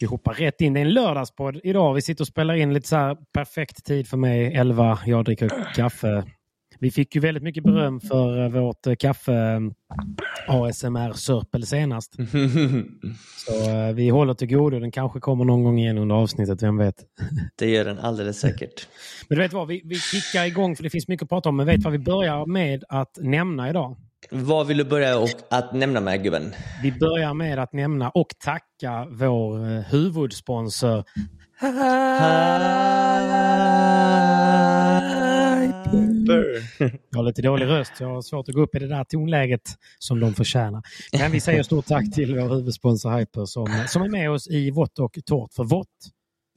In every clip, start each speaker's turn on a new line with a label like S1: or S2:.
S1: Vi hoppar rätt in. Det är en lördagspodd idag. Vi sitter och spelar in lite så här perfekt tid för mig. 11. Jag dricker kaffe. Vi fick ju väldigt mycket beröm för eh, vårt eh, kaffe eh, ASMR-sörpel senast. Så vi håller till godo. Den kanske kommer någon gång igen under avsnittet, vem vet?
S2: Det gör den alldeles säkert.
S1: Men du vet vad, vi, vi kickar igång för det finns mycket att prata om. Men vet vad vi börjar med att nämna idag?
S2: Vad vill du börja och att nämna med gubben?
S1: Vi börjar med att nämna och tacka vår eh, huvudsponsor Jag har lite dålig röst. Jag har svårt att gå upp i det där tonläget som de förtjänar. Men vi säger stort tack till vår huvudsponsor Hyper som, som är med oss i vått och torrt. För vått,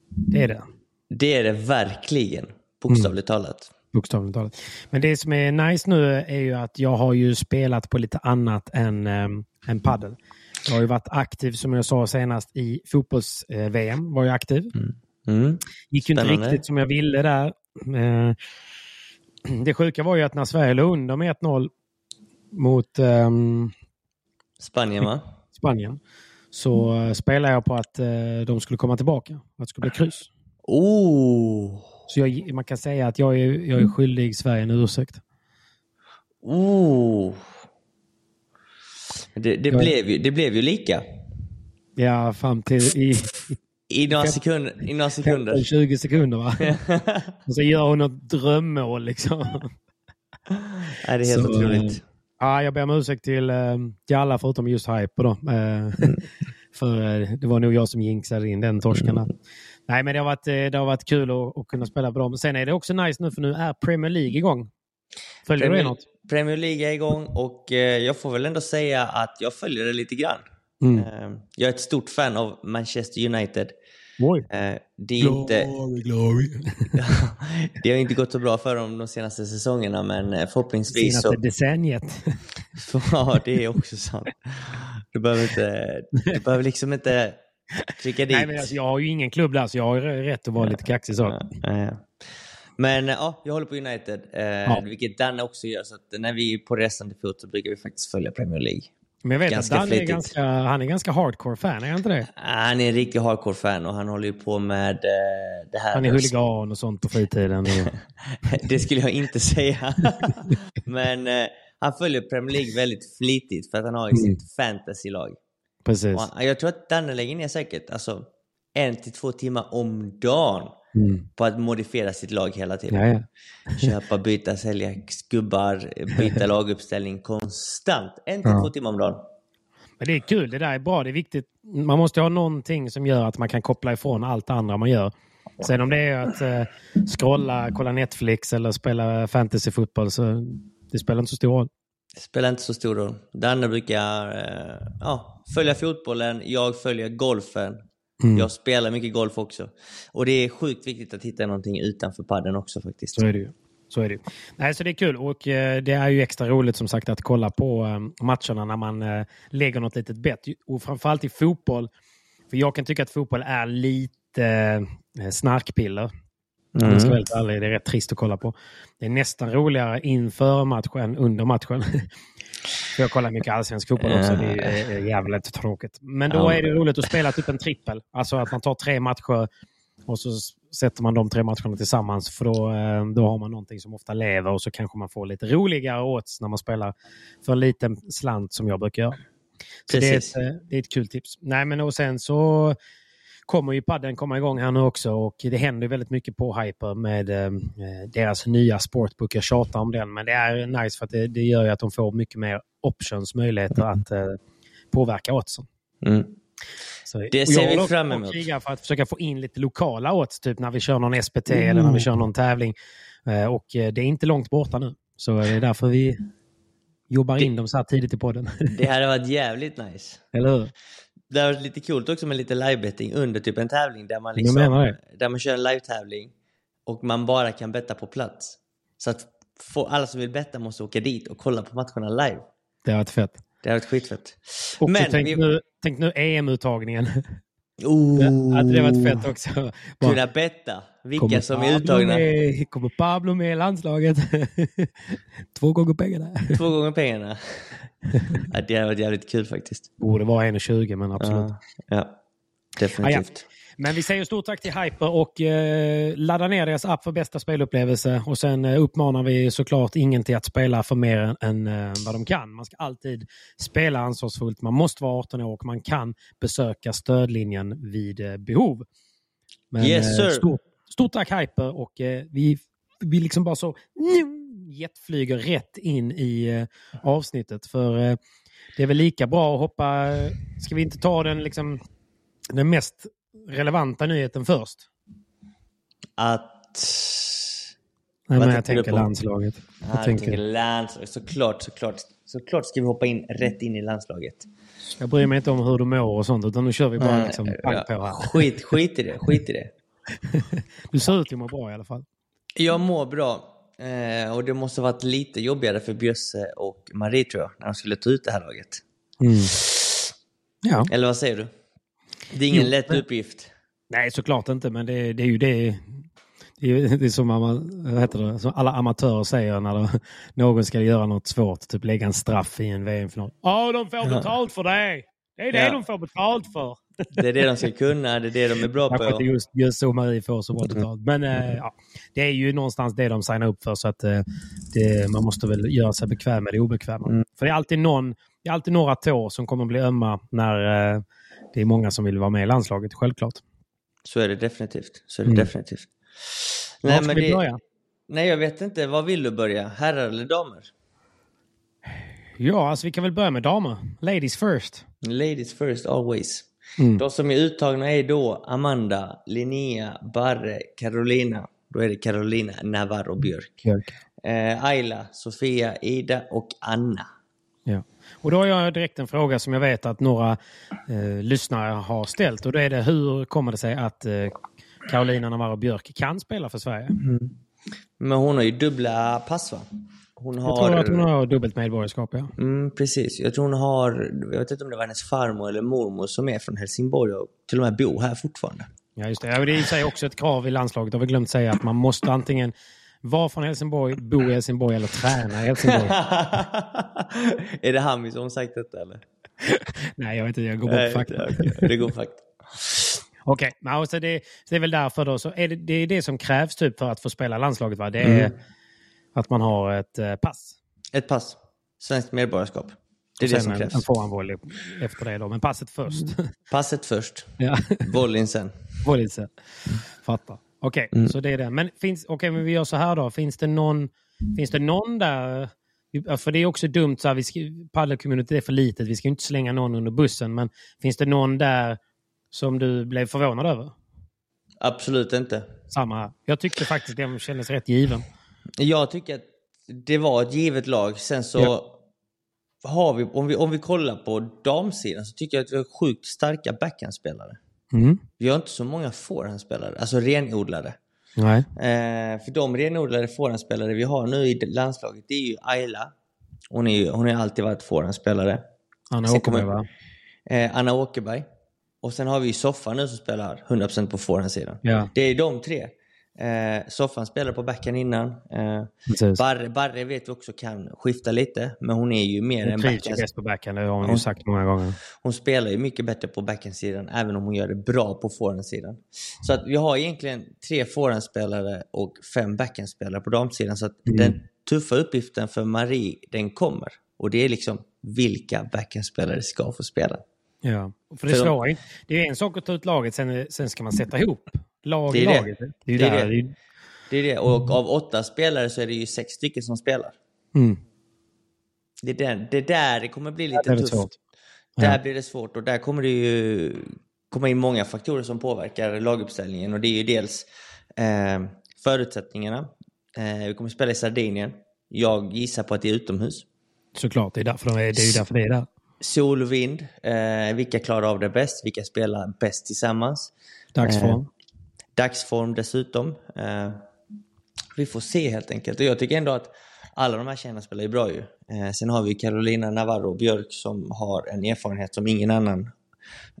S1: det är det.
S2: Det är det verkligen, bokstavligt mm. talat.
S1: Bokstavligt talat. Men det som är nice nu är ju att jag har ju spelat på lite annat än, ähm, än padel. Jag har ju varit aktiv som jag sa senast i fotbolls-VM. var jag aktiv. Mm. Mm. Gick ju inte riktigt som jag ville där. Eh, det sjuka var ju att när Sverige låg under med 1-0 mot um,
S2: Spanien, va?
S1: Spanien så uh, spelade jag på att uh, de skulle komma tillbaka. Att det skulle bli kryss.
S2: Oh.
S1: Så jag, man kan säga att jag är, jag är skyldig Sverige en ursäkt.
S2: Oh. Det, det, jag, blev ju, det blev ju lika.
S1: Ja, fram till i,
S2: i några, sekund, i några sekunder.
S1: 20 sekunder va? och så gör hon något drömmål liksom.
S2: Nej, det är helt så, otroligt.
S1: Ja, jag ber om ursäkt till, äh, till alla förutom just Hyper då. Äh, för det var nog jag som jinxade in den torsken. Nej, men det har varit, det har varit kul att, att, kunna spela bra. Men sen är det också nice nu för nu är Premier League igång. Följer Premier, du det något?
S2: Premier League är igång och jag får väl ändå säga att jag följer det lite grann. Mm. Ehm, jag är ett stort fan av Manchester United.
S1: Oj.
S2: Det, är glory, inte...
S1: glory.
S2: det har inte gått så bra för dem de senaste säsongerna, men eh, förhoppningsvis...
S1: Senaste så... decenniet.
S2: ja, det är också sant. Du behöver, inte... du behöver liksom inte trycka dit...
S1: Nej, men alltså, jag har ju ingen klubb där, så jag har rätt att vara lite kaxig. Så.
S2: Ja, ja. Men ja, jag håller på United, eh, ja. vilket Danne också gör. Så när vi är på resande fot så brukar vi faktiskt följa Premier League.
S1: Men jag vet ganska att är ganska, han är ganska hardcore fan, är han inte det?
S2: Han är en riktig hardcore fan och han håller ju på med eh, det här.
S1: Han är huligan och sånt på fritiden.
S2: det skulle jag inte säga. Men eh, han följer Premier League väldigt flitigt för att han har ju mm. sitt fantasylag.
S1: Precis.
S2: Jag tror att Danne lägger ner säkert alltså, en till två timmar om dagen Mm. På att modifiera sitt lag hela tiden.
S1: Ja,
S2: ja. Köpa, byta, sälja skubbar, byta laguppställning konstant. En till ja. två timmar om dagen.
S1: Men det är kul, det där är bra, det är viktigt. Man måste ha någonting som gör att man kan koppla ifrån allt andra man gör. Sen om det är att eh, scrolla, kolla Netflix eller spela fantasyfotboll så det spelar inte så stor roll.
S2: Spelar inte så stor roll. Danne brukar eh, ja, följa fotbollen, jag följer golfen. Mm. Jag spelar mycket golf också. Och det är sjukt viktigt att hitta någonting utanför padden också faktiskt.
S1: Så är det ju. Så är det Nej, så det är kul och eh, det är ju extra roligt som sagt att kolla på eh, matcherna när man eh, lägger något litet bett. Och framförallt i fotboll. För jag kan tycka att fotboll är lite eh, snarkpiller. Mm. Jag ska vara helt ärlig, det är rätt trist att kolla på. Det är nästan roligare inför matchen än under matchen. Jag kollar mycket allsvensk fotboll också. Det är jävligt tråkigt. Men då är det roligt att spela typ en trippel. Alltså att man tar tre matcher och så sätter man de tre matcherna tillsammans. För då, eh, då har man någonting som ofta lever och så kanske man får lite roligare odds när man spelar för en liten slant som jag brukar göra. Så det är, ett, eh, det är ett kul tips. Nej, men och sen så kommer ju padden komma igång här nu också och det händer väldigt mycket på Hyper med eh, deras nya sportbook. Jag tjatar om den men det är nice för att det, det gör ju att de får mycket mer options, möjligheter att eh, påverka oddsen.
S2: Mm. Så, det ser vi fram emot.
S1: Jag för att försöka få in lite lokala odds, typ när vi kör någon SPT mm. eller när vi kör någon tävling. Eh, och det är inte långt borta nu. Så det är därför vi jobbar det, in dem så här tidigt i podden.
S2: Det hade varit jävligt nice.
S1: Eller hur?
S2: Det hade varit lite coolt också med lite livebetting under typ en tävling där man, liksom, där man kör en live-tävling och man bara kan betta på plats. Så att alla som vill betta måste åka dit och kolla på matcherna live.
S1: Det hade varit fett.
S2: Det hade varit skitfett.
S1: Och Men tänk, vi... nu, tänk nu EM-uttagningen. Oh. Hade det varit fett också?
S2: Bara, Kunna betta vilka som är uttagna.
S1: Med, kommer Pablo med i landslaget? Två gånger pengarna.
S2: Två gånger pengarna. ja, det hade varit jävligt kul faktiskt.
S1: Borde vara 1,20 men absolut.
S2: Ja, ja definitivt.
S1: Men vi säger stort tack till Hyper och eh, ladda ner deras app för bästa spelupplevelse. Och sen eh, uppmanar vi såklart ingen till att spela för mer än, eh, vad de kan. Man ska alltid spela ansvarsfullt. Man måste vara 18 år och man kan besöka stödlinjen vid eh, behov.
S2: Men, yes,
S1: eh, stort, stort tack Hyper och eh, vi, vi liksom bara så jetflyger rätt in i avsnittet. För det är väl lika bra att hoppa... Ska vi inte ta den liksom den mest relevanta nyheten först?
S2: Att...
S1: Nej, men jag tänker landslaget.
S2: Jag tänker... tänker landslaget. Såklart, såklart. Såklart ska vi hoppa in rätt in i landslaget.
S1: Jag bryr mig inte om hur du mår och sånt, utan nu kör vi bara liksom pang på här.
S2: Skit, skit i det, skit i det.
S1: du ser ut att må bra i alla fall.
S2: Jag mår bra. Eh, och det måste varit lite jobbigare för Bjösse och Marie tror jag, när de skulle ta ut det här laget.
S1: Mm. Ja.
S2: Eller vad säger du? Det är ingen jo, lätt uppgift.
S1: Nej, såklart inte, men det, det är ju det. Det är, det som, vad heter det, som alla amatörer säger när de, någon ska göra något svårt, typ lägga en straff i en VM-final. Ja, de får betalt för det! Det är det ja. de får betalt för.
S2: Det är det de ska kunna, det är det de är bra
S1: på. inte just, just Marie får så bra betalt. Men äh, ja, det är ju någonstans det de signar upp för så att äh, det, man måste väl göra sig bekväm med det obekväma. Mm. För det är alltid någon, det är alltid några tår som kommer bli ömma när äh, det är många som vill vara med i landslaget, självklart.
S2: Så är det definitivt. Så är det
S1: mm.
S2: definitivt.
S1: Nej, Var ska men vi det... börja?
S2: Nej, jag vet inte. Var vill du börja? Herrar eller damer?
S1: Ja, alltså vi kan väl börja med damer. Ladies first.
S2: Ladies first always. Mm. De som är uttagna är då Amanda, Linnea, Barre, Carolina. Då är det Carolina Navarro Björk.
S1: Björk.
S2: Eh, Ayla, Sofia, Ida och Anna.
S1: Ja. Och då har jag direkt en fråga som jag vet att några eh, lyssnare har ställt. Och då är det hur kommer det sig att eh, Carolina Navarro Björk kan spela för Sverige? Mm.
S2: Men hon har ju dubbla pass va? Hon
S1: har... Jag tror att hon har dubbelt medborgarskap, ja.
S2: Mm, precis. Jag tror hon har, jag vet inte om det var hennes farmor eller mormor som är från Helsingborg och till och med bor här fortfarande.
S1: Ja, just det. Ja, det är i sig också ett krav i landslaget. Har vi glömt säga att man måste antingen var från Helsingborg, bo i Helsingborg eller träna i Helsingborg.
S2: är det Hami som sagt detta eller?
S1: Nej, jag vet inte. Jag går på fakta.
S2: Okay. Det går fakta.
S1: Okej, okay. alltså det, det är väl därför då. Så är det, det är det som krävs typ för att få spela landslaget va? Det är mm. att man har ett eh, pass.
S2: Ett pass. Svenskt medborgarskap. Det är det som krävs.
S1: En forehandvolley efter det då, men passet först. Mm.
S2: Passet först. ja. Volleyn sen.
S1: Volleyn sen. Fattar. Okej, okay, mm. så det är det. Men, finns, okay, men vi gör så här då. Finns det någon, finns det någon där... För det är också dumt, så här, vi ska, paddelcommunity är för litet, vi ska inte slänga någon under bussen. Men finns det någon där som du blev förvånad över?
S2: Absolut inte.
S1: Samma här. Jag tyckte faktiskt den kändes rätt given.
S2: Jag tycker att det var ett givet lag. Sen så ja. har vi om, vi, om vi kollar på damsidan, så tycker jag att vi har sjukt starka backhandspelare.
S1: Mm.
S2: Vi har inte så många forehandspelare, alltså renodlade.
S1: Nej.
S2: Eh, för de renodlade forehandspelare vi har nu i landslaget, det är ju Ayla. Hon, är ju, hon har alltid varit forehandspelare.
S1: Anna Åkerberg va?
S2: Eh, Anna Åkerberg. Och sen har vi ju Soffan nu som spelar 100% på forehandsidan.
S1: Ja.
S2: Det är de tre. Eh, Soffan spelade på backhand innan. Eh, Barre, Barre vet vi också kan skifta lite, men hon är ju mer
S1: hon
S2: en
S1: backhand. Hon bäst på backhand, det har hon, hon sagt många gånger.
S2: Hon spelar ju mycket bättre på backhandsidan, även om hon gör det bra på forehandsidan. Så att vi har egentligen tre forehandspelare och fem backhandspelare på damsidan. Så att mm. den tuffa uppgiften för Marie, den kommer. Och det är liksom vilka backhandspelare ska få spela.
S1: Ja, för det för slår de... Det är en sak att ta ut laget, sen, sen ska man sätta ihop lag
S2: det är
S1: laget.
S2: Det. Det är det. Där, det. det är det. Och av åtta spelare så är det ju sex stycken som spelar.
S1: Mm.
S2: Det, är där, det där det kommer bli lite tufft. Svårt. Där ja. blir det svårt och där kommer det ju komma in många faktorer som påverkar laguppställningen. Och det är ju dels eh, förutsättningarna. Eh, vi kommer spela i Sardinien. Jag gissar på att det är utomhus.
S1: Såklart, det är, därför de är, det är ju därför det är där.
S2: Sol och vind. Eh, vilka klarar av det bäst? Vilka spelar bäst tillsammans?
S1: Dagsform. Eh,
S2: dagsform dessutom. Eh, vi får se helt enkelt. Och jag tycker ändå att alla de här tjejerna spelar ju bra ju. Eh, sen har vi Carolina Navarro Björk som har en erfarenhet som ingen annan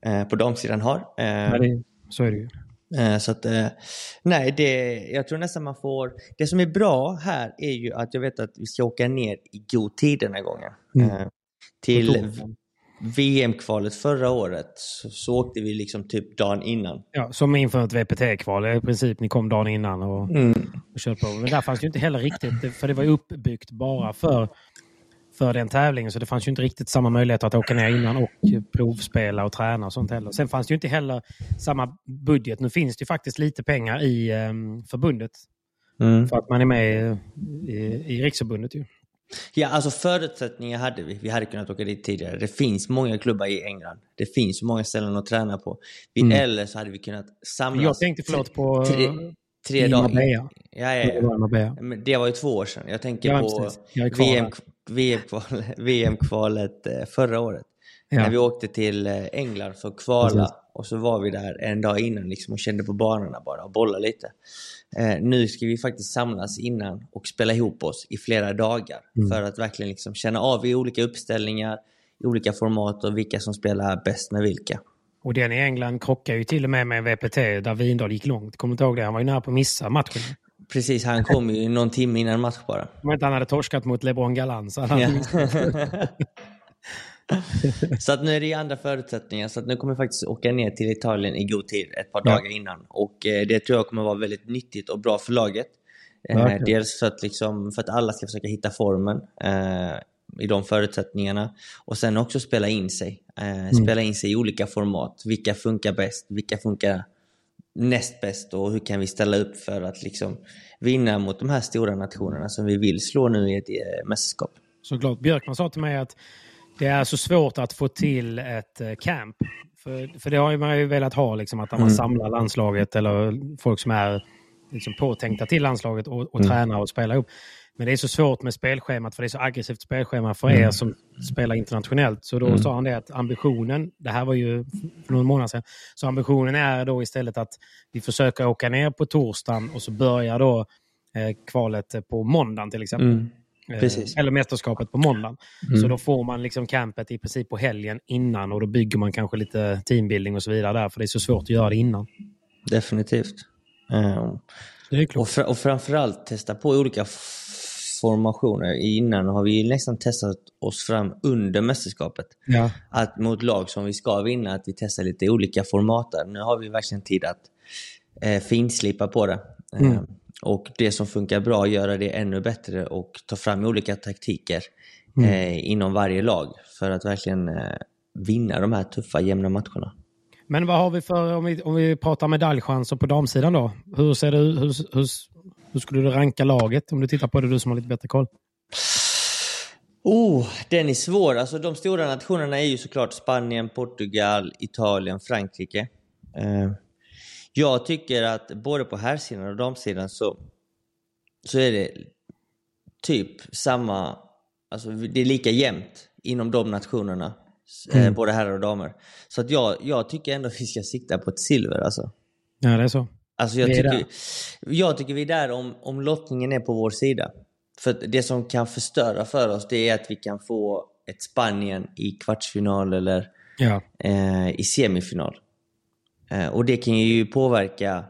S2: eh, på damsidan har. Eh,
S1: nej, så är det ju.
S2: Eh, så att, eh, nej, det, jag tror nästan man får... Det som är bra här är ju att jag vet att vi ska åka ner i god tid den här gången. Mm. till VM-kvalet förra året så, så åkte vi liksom typ dagen innan.
S1: Ja, som inför ett VPT-kval i princip. Ni kom dagen innan och, mm. och körde på. Men där fanns ju inte heller riktigt, för det var ju uppbyggt bara för, för den tävlingen. Så det fanns ju inte riktigt samma möjlighet att åka ner innan och provspela och träna och sånt heller. Sen fanns det ju inte heller samma budget. Nu finns det ju faktiskt lite pengar i um, förbundet. Mm. För att man är med i, i Riksförbundet ju.
S2: Ja, alltså förutsättningar hade vi. Vi hade kunnat åka dit tidigare. Det finns många klubbar i England. Det finns många ställen att träna på. Vi, mm. Eller så hade vi kunnat samlas.
S1: Jag tänkte förlåt på
S2: tre, tre dagar. Ja, ja, ja. Men det var ju två år sedan. Jag tänker ja, på VM-kvalet VM, VM förra året. Ja. När vi åkte till eh, England för att kvala precis. och så var vi där en dag innan liksom, och kände på banorna bara och bollade lite. Eh, nu ska vi faktiskt samlas innan och spela ihop oss i flera dagar mm. för att verkligen liksom känna av i olika uppställningar, i olika format och vilka som spelar bäst med vilka.
S1: Och den i England krockar ju till och med med VPT där Windahl gick långt. Kommer du ihåg det? Han var ju nära på att missa matchen.
S2: Precis, han kom ju någon timme innan match bara.
S1: Inte han hade torskat mot LeBron Galan så hade han ja.
S2: så att nu är det andra förutsättningar. Så att nu kommer vi faktiskt åka ner till Italien i god tid, ett par ja. dagar innan. Och eh, det tror jag kommer vara väldigt nyttigt och bra för laget. Eh, dels för att, liksom, för att alla ska försöka hitta formen eh, i de förutsättningarna. Och sen också spela in sig. Eh, mm. Spela in sig i olika format. Vilka funkar bäst? Vilka funkar näst bäst? Och hur kan vi ställa upp för att liksom vinna mot de här stora nationerna som vi vill slå nu i ett eh, mästerskap?
S1: Såklart. Björkman sa till mig att det är så svårt att få till ett eh, camp. För, för det har man ju velat ha, liksom, att man mm. samlar landslaget eller folk som är liksom, påtänkta till landslaget och, och mm. tränar och spelar upp. Men det är så svårt med spelschemat för det är så aggressivt spelschema för mm. er som spelar internationellt. Så då mm. sa han det att ambitionen, det här var ju för några månader sedan, så ambitionen är då istället att vi försöker åka ner på torsdagen och så börjar då eh, kvalet på måndagen till exempel. Mm.
S2: Eh, Precis.
S1: Eller mästerskapet på måndagen. Mm. Så då får man liksom campet i princip på helgen innan och då bygger man kanske lite teambuilding och så vidare där för det är så svårt att göra det innan.
S2: Definitivt. Um,
S1: det är
S2: och, fr och framförallt testa på olika formationer. Innan har vi nästan testat oss fram under mästerskapet.
S1: Ja.
S2: Att mot lag som vi ska vinna, att vi testar lite olika format där. Nu har vi verkligen tid att eh, finslipa på det. Mm. Och det som funkar bra, göra det ännu bättre och ta fram olika taktiker mm. eh, inom varje lag för att verkligen eh, vinna de här tuffa, jämna matcherna.
S1: Men vad har vi för, om vi, om vi pratar medaljchanser på damsidan då? Hur, ser du, hur, hur, hur skulle du ranka laget om du tittar på det, du som har lite bättre koll?
S2: Oh, den är svår. Alltså, de stora nationerna är ju såklart Spanien, Portugal, Italien, Frankrike. Eh, jag tycker att både på herrsidan och damsidan så, så är det typ samma, alltså det är lika jämnt inom de nationerna. Eh, både herrar och damer. Så att jag, jag tycker ändå att vi ska sikta på ett silver alltså.
S1: Ja, det är så.
S2: Alltså jag, tycker, jag tycker vi är där om, om lottningen är på vår sida. För det som kan förstöra för oss det är att vi kan få ett Spanien i kvartsfinal eller ja. eh, i semifinal. Eh, och det kan ju påverka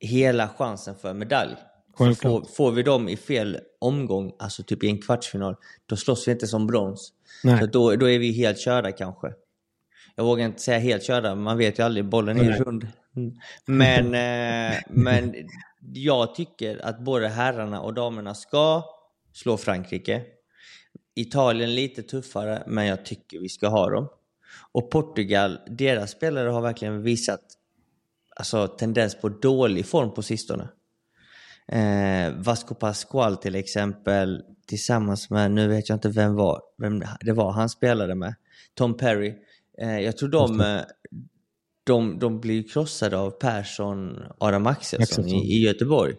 S2: hela chansen för medalj. Får, får, vi dem i fel omgång, alltså typ i en kvartsfinal, då slåss vi inte som brons. Så då, då är vi helt körda kanske. Jag vågar inte säga helt körda, man vet ju aldrig, bollen är ju rund. Men, eh, men jag tycker att både herrarna och damerna ska slå Frankrike. Italien lite tuffare, men jag tycker vi ska ha dem. Och Portugal, deras spelare har verkligen visat alltså, tendens på dålig form på sistone. Eh, Vasco Pascual till exempel, tillsammans med, nu vet jag inte vem, var, vem det var han spelade med, Tom Perry. Eh, jag tror de, eh, de, de blir krossade av Persson, Adam Axelsson i, i, Göteborg.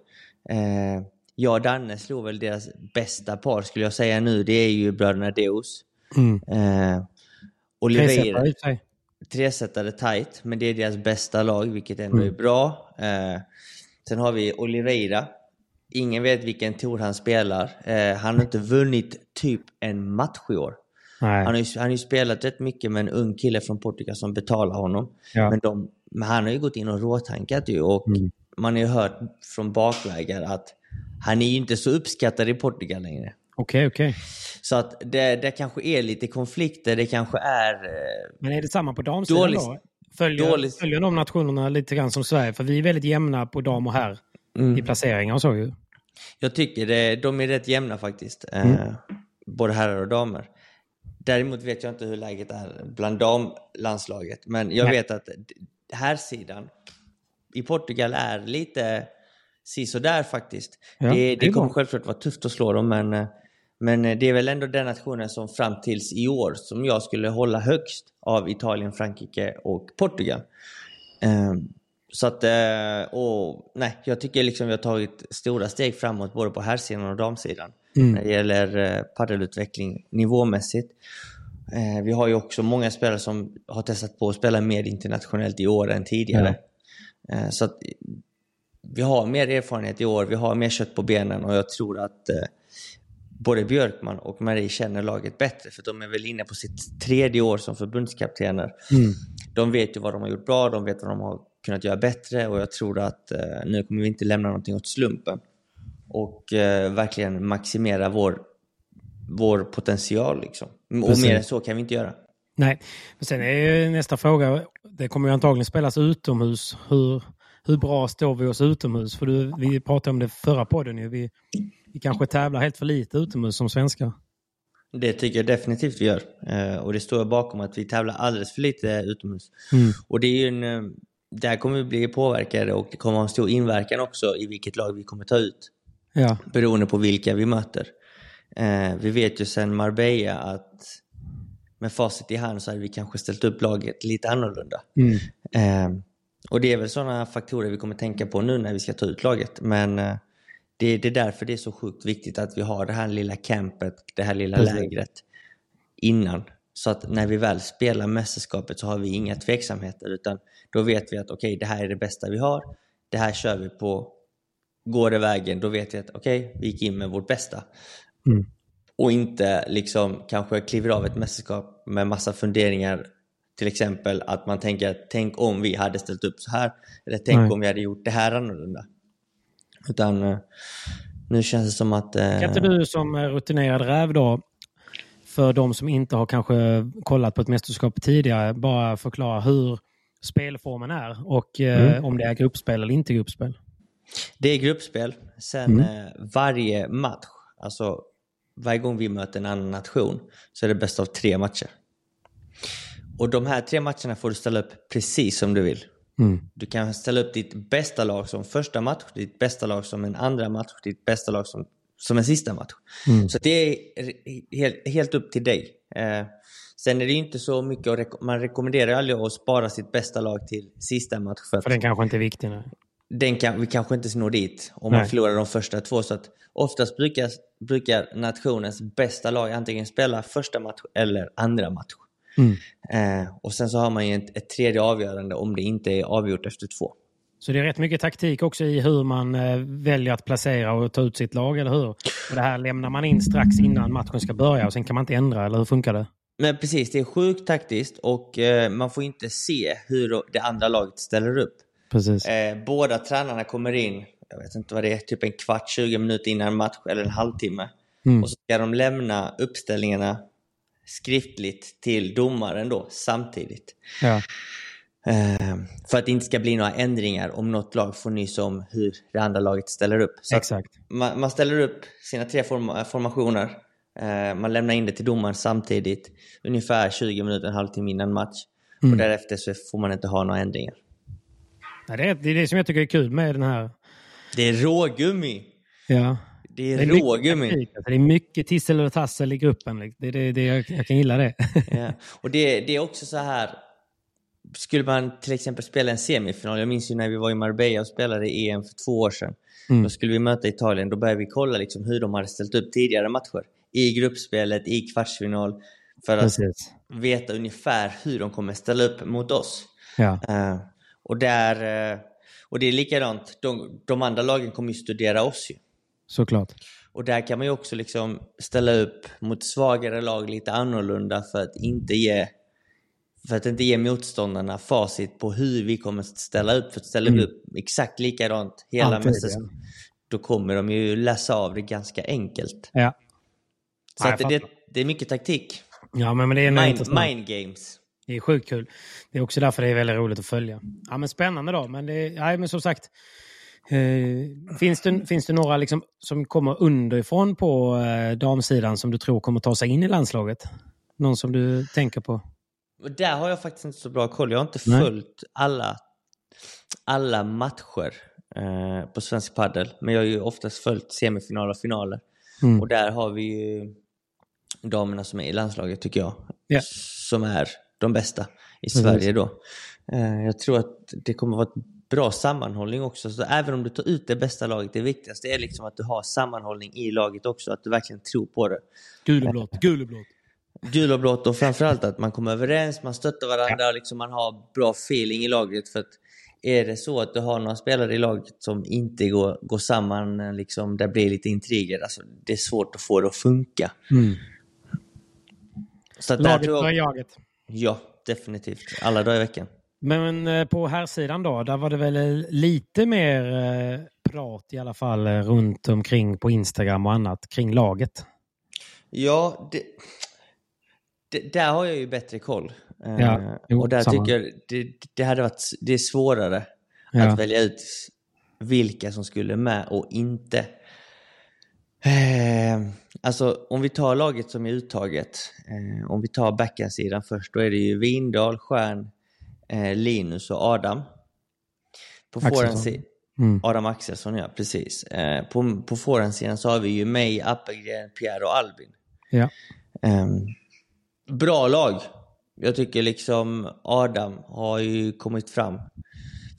S2: Eh, jag och Danne slog väl deras bästa par skulle jag säga nu, det är ju bröderna Deus. Mm. Eh, Oliveira, tresetare tight, men det är deras bästa lag, vilket ändå mm. är bra. Eh, sen har vi Oliveira. Ingen vet vilken tour han spelar. Eh, han har inte vunnit typ en match i år. Nej. Han har, ju, han har ju spelat rätt mycket med en ung kille från Portugal som betalar honom. Ja. Men, de, men, han har ju gått in och råtankat ju och mm. man har ju hört från bakvägar att han är ju inte så uppskattad i Portugal längre.
S1: Okej, okay, okej. Okay.
S2: Så att det, det kanske är lite konflikter, det kanske är... Eh,
S1: men är det samma på damsidan då? Följer, dålig... följer de nationerna lite grann som Sverige? För vi är väldigt jämna på dam och herr mm. i placeringar och så ju.
S2: Jag tycker det, de är rätt jämna faktiskt. Eh, mm. Eh, både herrar och damer. Däremot vet jag inte hur läget är bland damlandslaget. Men jag Nej. vet att här sidan i Portugal är lite sisådär faktiskt. Ja, det, det kommer självklart vara tufft att slå dem, men, eh, men det är väl ändå den nationen som fram tills i år som jag skulle hålla högst av Italien, Frankrike och Portugal. Um, så att, eh, och, nej, jag tycker liksom vi har tagit stora steg framåt både på herrsidan och damsidan mm. när det gäller eh, paddelutveckling nivåmässigt. Eh, vi har ju också många spelare som har testat på att spela mer internationellt i år än tidigare. Mm. Så att vi har mer erfarenhet i år, vi har mer kött på benen och jag tror att både Björkman och Marie känner laget bättre för de är väl inne på sitt tredje år som förbundskaptener. Mm. De vet ju vad de har gjort bra, de vet vad de har kunnat göra bättre och jag tror att eh, nu kommer vi inte lämna någonting åt slumpen. Och eh, verkligen maximera vår, vår potential. Liksom. Och mer än så kan vi inte göra.
S1: Nej, men sen är nästa fråga, det kommer ju antagligen spelas utomhus. Hur, hur bra står vi oss utomhus? För du, vi pratade om det förra podden ju. Vi, vi kanske tävlar helt för lite utomhus som svenskar.
S2: Det tycker jag definitivt vi gör. Eh, och det står jag bakom att vi tävlar alldeles för lite utomhus. Mm. Och det är ju en, eh, där kommer vi bli påverkade och det kommer ha en stor inverkan också i vilket lag vi kommer ta ut. Ja. Beroende på vilka vi möter. Eh, vi vet ju sedan Marbella att med facit i hand så hade vi kanske ställt upp laget lite annorlunda. Mm. Och det är väl sådana faktorer vi kommer tänka på nu när vi ska ta ut laget. Men det, det, är därför det är så sjukt viktigt att vi har det här lilla campet, det här lilla Precis. lägret innan. Så att när vi väl spelar mästerskapet så har vi inga tveksamheter utan då vet vi att okej, okay, det här är det bästa vi har. Det här kör vi på. Går det vägen, då vet vi att okej, okay, vi gick in med vårt bästa. Mm. Och inte liksom kanske kliver av ett mästerskap med massa funderingar. Till exempel att man tänker att tänk om vi hade ställt upp så här. Eller tänk Nej. om vi hade gjort det här annorlunda. Utan eh, nu känns det som att...
S1: Eh... Kan inte du som rutinerad räv då för de som inte har kanske kollat på ett mästerskap tidigare, bara förklara hur spelformen är och eh, mm. om det är gruppspel eller inte gruppspel.
S2: Det är gruppspel. Sen mm. eh, varje match, alltså varje gång vi möter en annan nation, så är det bäst av tre matcher. Och de här tre matcherna får du ställa upp precis som du vill. Mm. Du kan ställa upp ditt bästa lag som första match, ditt bästa lag som en andra match, ditt bästa lag som som en sista match. Mm. Så det är helt, helt upp till dig. Eh, sen är det inte så mycket, att man rekommenderar aldrig att spara sitt bästa lag till sista match.
S1: För, för den kanske inte är viktig nu.
S2: Den kan, vi kanske inte når dit om Nej. man förlorar de första två. Så att oftast brukar, brukar nationens bästa lag antingen spela första match eller andra match. Mm. Eh, och sen så har man ju ett, ett tredje avgörande om det inte är avgjort efter två.
S1: Så det är rätt mycket taktik också i hur man eh, väljer att placera och ta ut sitt lag, eller hur? Och det här lämnar man in strax innan matchen ska börja och sen kan man inte ändra, eller hur funkar det?
S2: Men precis, det är sjukt taktiskt och eh, man får inte se hur det andra laget ställer upp.
S1: Precis.
S2: Båda tränarna kommer in, jag vet inte vad det är, typ en kvart, 20 minuter innan match eller en halvtimme. Mm. Och så ska de lämna uppställningarna skriftligt till domaren då samtidigt.
S1: Ja.
S2: Eh, för att det inte ska bli några ändringar om något lag får nys om hur det andra laget ställer upp.
S1: Så Exakt.
S2: Man, man, ställer upp sina tre form formationer. Eh, man lämnar in det till domaren samtidigt. Ungefär 20 minuter, en halvtimme innan match. Mm. Och därefter så får man inte ha några ändringar.
S1: Ja, det, är, det är det som jag tycker är kul med den här.
S2: Det är rågummi.
S1: Ja.
S2: Det är, det är rågummi.
S1: Mycket, det är mycket tissel och tassel i gruppen. Det, det, det, jag, jag kan gilla det.
S2: ja. Och det, det är också så här skulle man till exempel spela en semifinal, jag minns ju när vi var i Marbella och spelade EM för två år sedan. Mm. Då skulle vi möta Italien, då började vi kolla liksom hur de hade ställt upp tidigare matcher. I gruppspelet, i kvartsfinal. För att Precis. veta ungefär hur de kommer ställa upp mot oss.
S1: Ja.
S2: Uh, och, där, uh, och det är likadant, de, de andra lagen kommer ju studera oss ju.
S1: Såklart.
S2: Och där kan man ju också liksom ställa upp mot svagare lag lite annorlunda för att inte ge för att inte ge motståndarna facit på hur vi kommer ställa upp. För att ställa mm. upp exakt likadant hela mästerskapet, då kommer de ju läsa av det ganska enkelt.
S1: Ja.
S2: Så ja, att det, det, är mycket taktik.
S1: Ja, men, men det är
S2: mind, mind games.
S1: Det är sjukt kul. Det är också därför det är väldigt roligt att följa. Ja, men spännande då. Men, det, ja, men som sagt, eh, finns, det, finns det några liksom, som kommer underifrån på eh, damsidan som du tror kommer ta sig in i landslaget? Någon som du tänker på?
S2: Där har jag faktiskt inte så bra koll. Jag har inte följt alla, alla matcher eh, på svensk padel. Men jag har ju oftast följt semifinaler och finaler. Mm. Och där har vi ju damerna som är i landslaget tycker jag.
S1: Yeah.
S2: Som är de bästa i Sverige då. Eh, jag tror att det kommer vara ett bra sammanhållning också. Så även om du tar ut det bästa laget, det viktigaste är liksom att du har sammanhållning i laget också. Att du verkligen tror på det.
S1: Gul och blått, gul och blått
S2: gul och blått och framförallt att man kommer överens, man stöttar varandra och liksom man har bra feeling i laget. För att är det så att du har några spelare i laget som inte går, går samman, liksom, det blir lite intriger, alltså, det är svårt att få det att funka.
S1: Mm.
S2: Så
S1: att laget för jaget.
S2: Ja, definitivt. Alla dagar i veckan.
S1: Men eh, på här sidan då, där var det väl lite mer eh, prat i alla fall eh, runt omkring på Instagram och annat kring laget?
S2: Ja, det, det, där har jag ju bättre koll. Ja, jo, och där samma. tycker jag det, det hade varit det är svårare ja. att välja ut vilka som skulle med och inte. Alltså om vi tar laget som är uttaget. Om vi tar backhandsidan först, då är det ju Vindal, Stjärn, Linus och Adam. På forehandsidan Mm. Adam Axelsson, ja precis. Eh, på på forehandsidan så har vi ju mig, Appelgren, Pierre och Albin.
S1: Ja.
S2: Um, bra lag. Jag tycker liksom Adam har ju kommit fram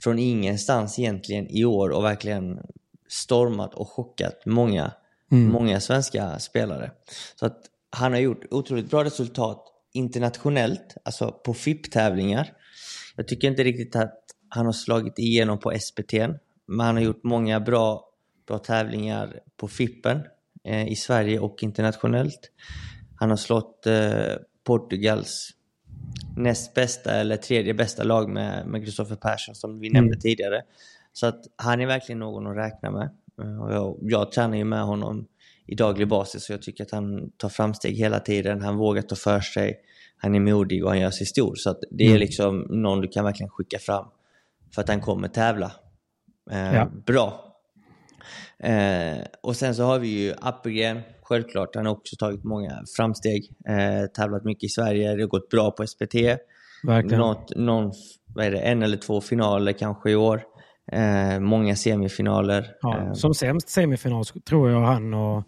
S2: från ingenstans egentligen i år och verkligen stormat och chockat många, mm. många svenska spelare. Så att han har gjort otroligt bra resultat internationellt, alltså på FIP-tävlingar. Jag tycker inte riktigt att han har slagit igenom på SPT, men han har gjort många bra, bra tävlingar på FIPen eh, i Sverige och internationellt. Han har slått eh, Portugals näst bästa eller tredje bästa lag med, med Christopher Persson som vi nämnde mm. tidigare. Så att han är verkligen någon att räkna med. Eh, och jag, jag tränar ju med honom i daglig basis och jag tycker att han tar framsteg hela tiden. Han vågar ta för sig, han är modig och han gör sig stor. Så det är mm. liksom någon du kan verkligen skicka fram för att han kommer tävla eh, ja. bra. Eh, och sen så har vi ju Appelgren, självklart. Han har också tagit många framsteg. Eh, tävlat mycket i Sverige, det har gått bra på SPT.
S1: Verkligen.
S2: Något, någon, vad är det, en eller två finaler kanske i år. Eh, många semifinaler.
S1: Ja, eh, som sämst semifinal tror jag han och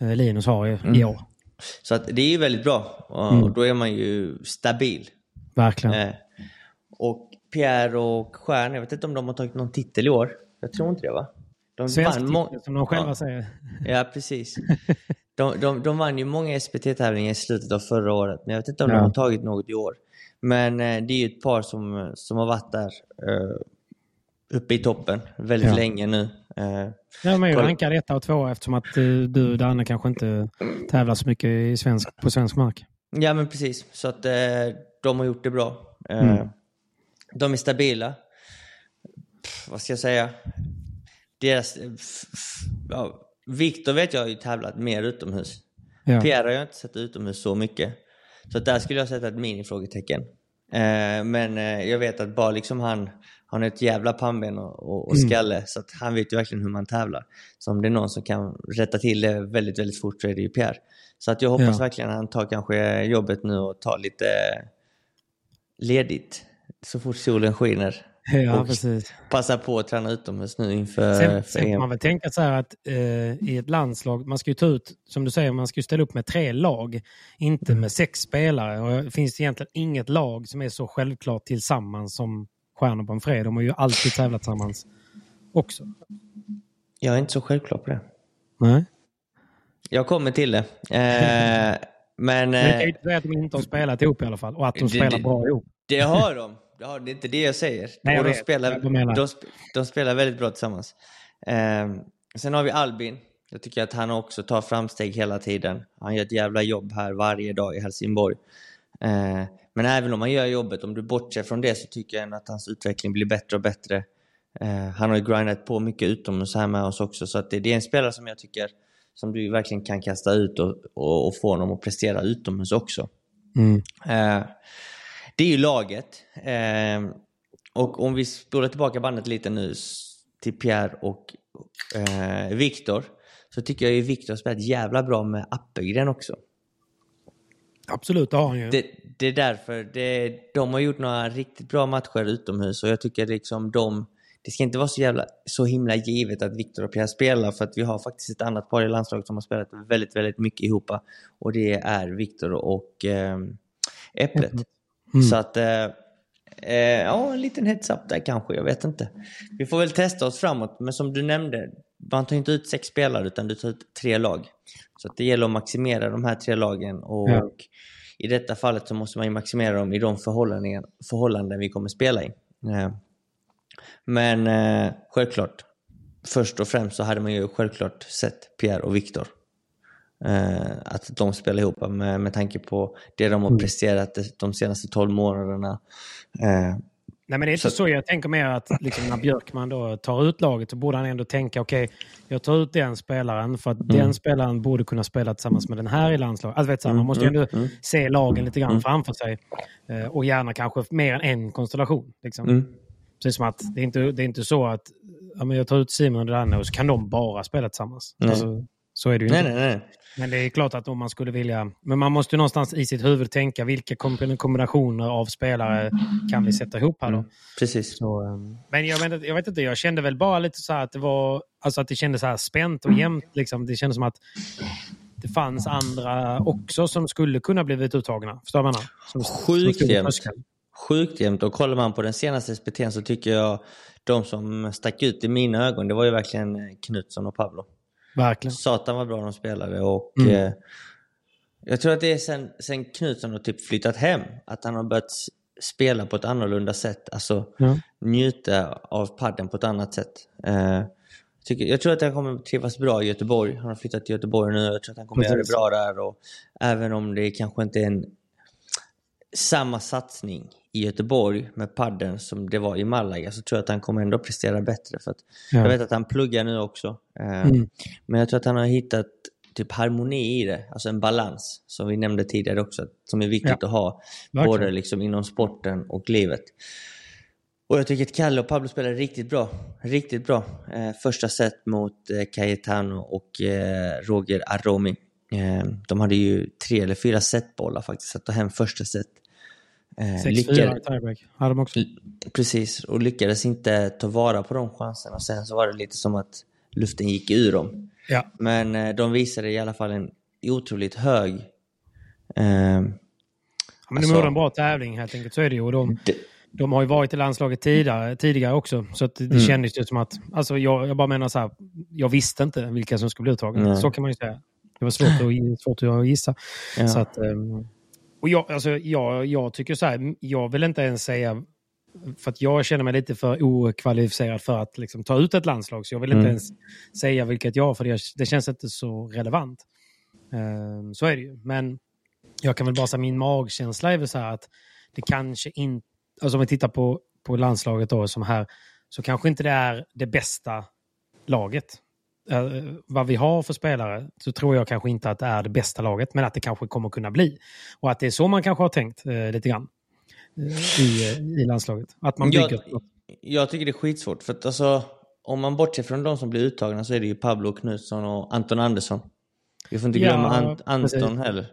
S1: eh, Linus har i, mm. år.
S2: Så att det är ju väldigt bra och, mm. då är man ju stabil.
S1: Verkligen. Eh,
S2: och Pierre och Stjärn, jag vet inte om de har tagit någon titel i år. Jag tror inte det va?
S1: De Svensk vann som de själva ja. säger.
S2: Ja, precis. De, de, de vann ju många SPT-tävlingar i slutet av förra året, men jag vet inte om ja. de har tagit något i år. Men eh, det är ju ett par som, som har varit där eh, uppe i toppen väldigt ja. länge nu.
S1: Eh, ja, men jag rankar etta och tvåa eftersom att du och Danne kanske inte tävlar så mycket i svensk, på svensk mark.
S2: Ja, men precis. Så att eh, de har gjort det bra. Eh, mm. De är stabila. Pff, vad ska jag säga? Deras... Ja, Viktor vet jag har ju tävlat mer utomhus. Ja. Pierre har jag inte sett utomhus så mycket. Så där skulle jag sätta ett minifrågetecken. Eh, men eh, jag vet att bara liksom han, han har ett jävla pannben och, och, och mm. skalle mm. så han vet ju verkligen hur man tävlar. Så om det är någon som kan rätta till det väldigt, väldigt fort så är det ju Pierre. Så att jag hoppas ja. verkligen att han tar kanske jobbet nu och tar lite ledigt så fort solen skiner.
S1: Ja, och precis.
S2: passa på att träna utomhus nu inför
S1: Sen, sen kan man väl tänka så här att eh, i ett landslag, man ska ju ta ut, som du säger, man ska ju ställa upp med tre lag, inte med sex spelare. Och det finns egentligen inget lag som är så självklart tillsammans som Stjärnor på en fredag. De har ju alltid tävlat tillsammans också.
S2: Jag är inte så självklar på det.
S1: Nej.
S2: Jag kommer till det. Eh, men...
S1: Men kan ju inte säga att de inte har spelat ihop i alla fall och att de det, spelar bra ihop.
S2: Det har de. Det, har, det är inte det jag säger. Nej, jag de, spelar, de, de, spelar väldigt bra tillsammans. Eh, sen har vi Albin. Jag tycker att han också tar framsteg hela tiden. Han gör ett jävla jobb här varje dag i Helsingborg. Eh, men även om han gör jobbet, om du bortser från det så tycker jag att hans utveckling blir bättre och bättre. Eh, han har ju grindat på mycket utomhus här med oss också så att det, det, är en spelare som jag tycker som du verkligen kan kasta ut och, och, och få honom att prestera utomhus också.
S1: Mm.
S2: Eh, det är ju laget. Eh, och om vi spolar tillbaka bandet lite nu till Pierre och eh, Viktor så tycker jag ju Viktor har spelat jävla bra med Appelgren också.
S1: Absolut, det har han ju.
S2: Det, det är därför. Det, de har gjort några riktigt bra matcher utomhus och jag tycker liksom de... Det ska inte vara så, jävla, så himla givet att Viktor och Pierre spelar för att vi har faktiskt ett annat par i landslaget som har spelat väldigt, väldigt mycket ihop. Och det är Viktor och eh, Äpplet. Mm. Så att... Eh, eh, ja, en liten heads-up där kanske. Jag vet inte. Vi får väl testa oss framåt. Men som du nämnde, man tar inte ut sex spelare utan du tar ut tre lag. Så det gäller att maximera de här tre lagen. Och ja. I detta fallet så måste man ju maximera dem i de förhållanden, förhållanden vi kommer spela i. Eh, men eh, självklart, först och främst så hade man ju självklart sett Pierre och Viktor. Eh, att de spelar ihop med, med tanke på det de har mm. presterat de senaste 12 månaderna.
S1: Nej, men det är inte så, så jag tänker mer att liksom, när Björkman då tar ut laget så borde han ändå tänka okej, okay, jag tar ut den spelaren för att mm. den spelaren borde kunna spela tillsammans med den här i landslaget. Alltså, vet man mm, måste ju mm, ändå mm. se lagen lite grann mm. framför sig. Eh, och gärna kanske mer än en konstellation. Liksom. Mm. Precis som att det är inte det är inte så att ja, men jag tar ut Simon och Danne och så kan de bara spela tillsammans. Alltså, så är det ju
S2: nej,
S1: inte.
S2: Nej, nej.
S1: Men det är klart att om man skulle vilja... Men man måste ju någonstans i sitt huvud tänka vilka kombinationer av spelare kan vi sätta ihop här då? Mm,
S2: precis.
S1: Så, ehm, men jag vet, jag vet inte, jag kände väl bara lite så här att det var... Alltså att det kändes så här spänt och jämnt. Liksom. Det kändes som att det fanns andra också som skulle kunna blivit uttagna. Förstår man? Som,
S2: Sjukt jämnt. Sjukt jämnt. Och kollar man på den senaste SPT'n så tycker jag de som stack ut i mina ögon, det var ju verkligen Knutsson och Pablo.
S1: Verkligen.
S2: Satan vad bra de spelade och mm. eh, jag tror att det är sen, sen Knutsson har typ flyttat hem, att han har börjat spela på ett annorlunda sätt. Alltså mm. njuta av padden på ett annat sätt. Eh, tycker, jag tror att han kommer trivas bra i Göteborg. Han har flyttat till Göteborg nu. Jag tror att han kommer Precis. göra det bra där. Och även om det kanske inte är en, samma satsning i Göteborg med padden som det var i Malaga så tror jag att han kommer ändå prestera bättre. För ja. Jag vet att han pluggar nu också. Eh, mm. Men jag tror att han har hittat typ harmoni i det, alltså en balans som vi nämnde tidigare också, som är viktigt ja. att ha Verkligen. både liksom inom sporten och livet. Och jag tycker att Kalle och Pablo spelar riktigt bra. Riktigt bra. Eh, första set mot eh, Cayetano och eh, Roger Aromi. Eh, de hade ju tre eller fyra setbollar faktiskt att ta hem första set.
S1: 6-4 lyckades... tiebreak hade de också.
S2: Precis, och lyckades inte ta vara på de chanserna. Sen så var det lite som att luften gick ur dem.
S1: Ja.
S2: Men eh, de visade i alla fall en otroligt hög... Eh, ja,
S1: men alltså, de gjorde en bra tävling helt enkelt, så är det ju. De, det, de har ju varit i landslaget tidigare, tidigare också, så det mm. kändes ju som att... Alltså jag, jag bara menar så här, jag visste inte vilka som skulle bli uttagna. Så kan man ju säga. Det var svårt att, svårt att gissa. Ja. Så att, um, och jag, alltså, jag, jag tycker så här, jag vill inte ens säga för att jag känner mig lite för okvalificerad för att liksom, ta ut ett landslag. Så jag vill inte mm. ens säga vilket jag har, för det, det känns inte så relevant. Uh, så är det ju. Men jag kan väl bara säga min magkänsla är väl så här att det kanske inte, alltså om vi tittar på, på landslaget då som här, så kanske inte det är det bästa laget. Uh, vad vi har för spelare så tror jag kanske inte att det är det bästa laget, men att det kanske kommer kunna bli. Och att det är så man kanske har tänkt uh, lite grann uh, i, i landslaget. Att man bygger...
S2: Jag, jag tycker det är skitsvårt, för att alltså, om man bortser från de som blir uttagna så är det ju Pablo Knutsson och Anton Andersson. Vi får inte glömma ja, Ant Anton heller.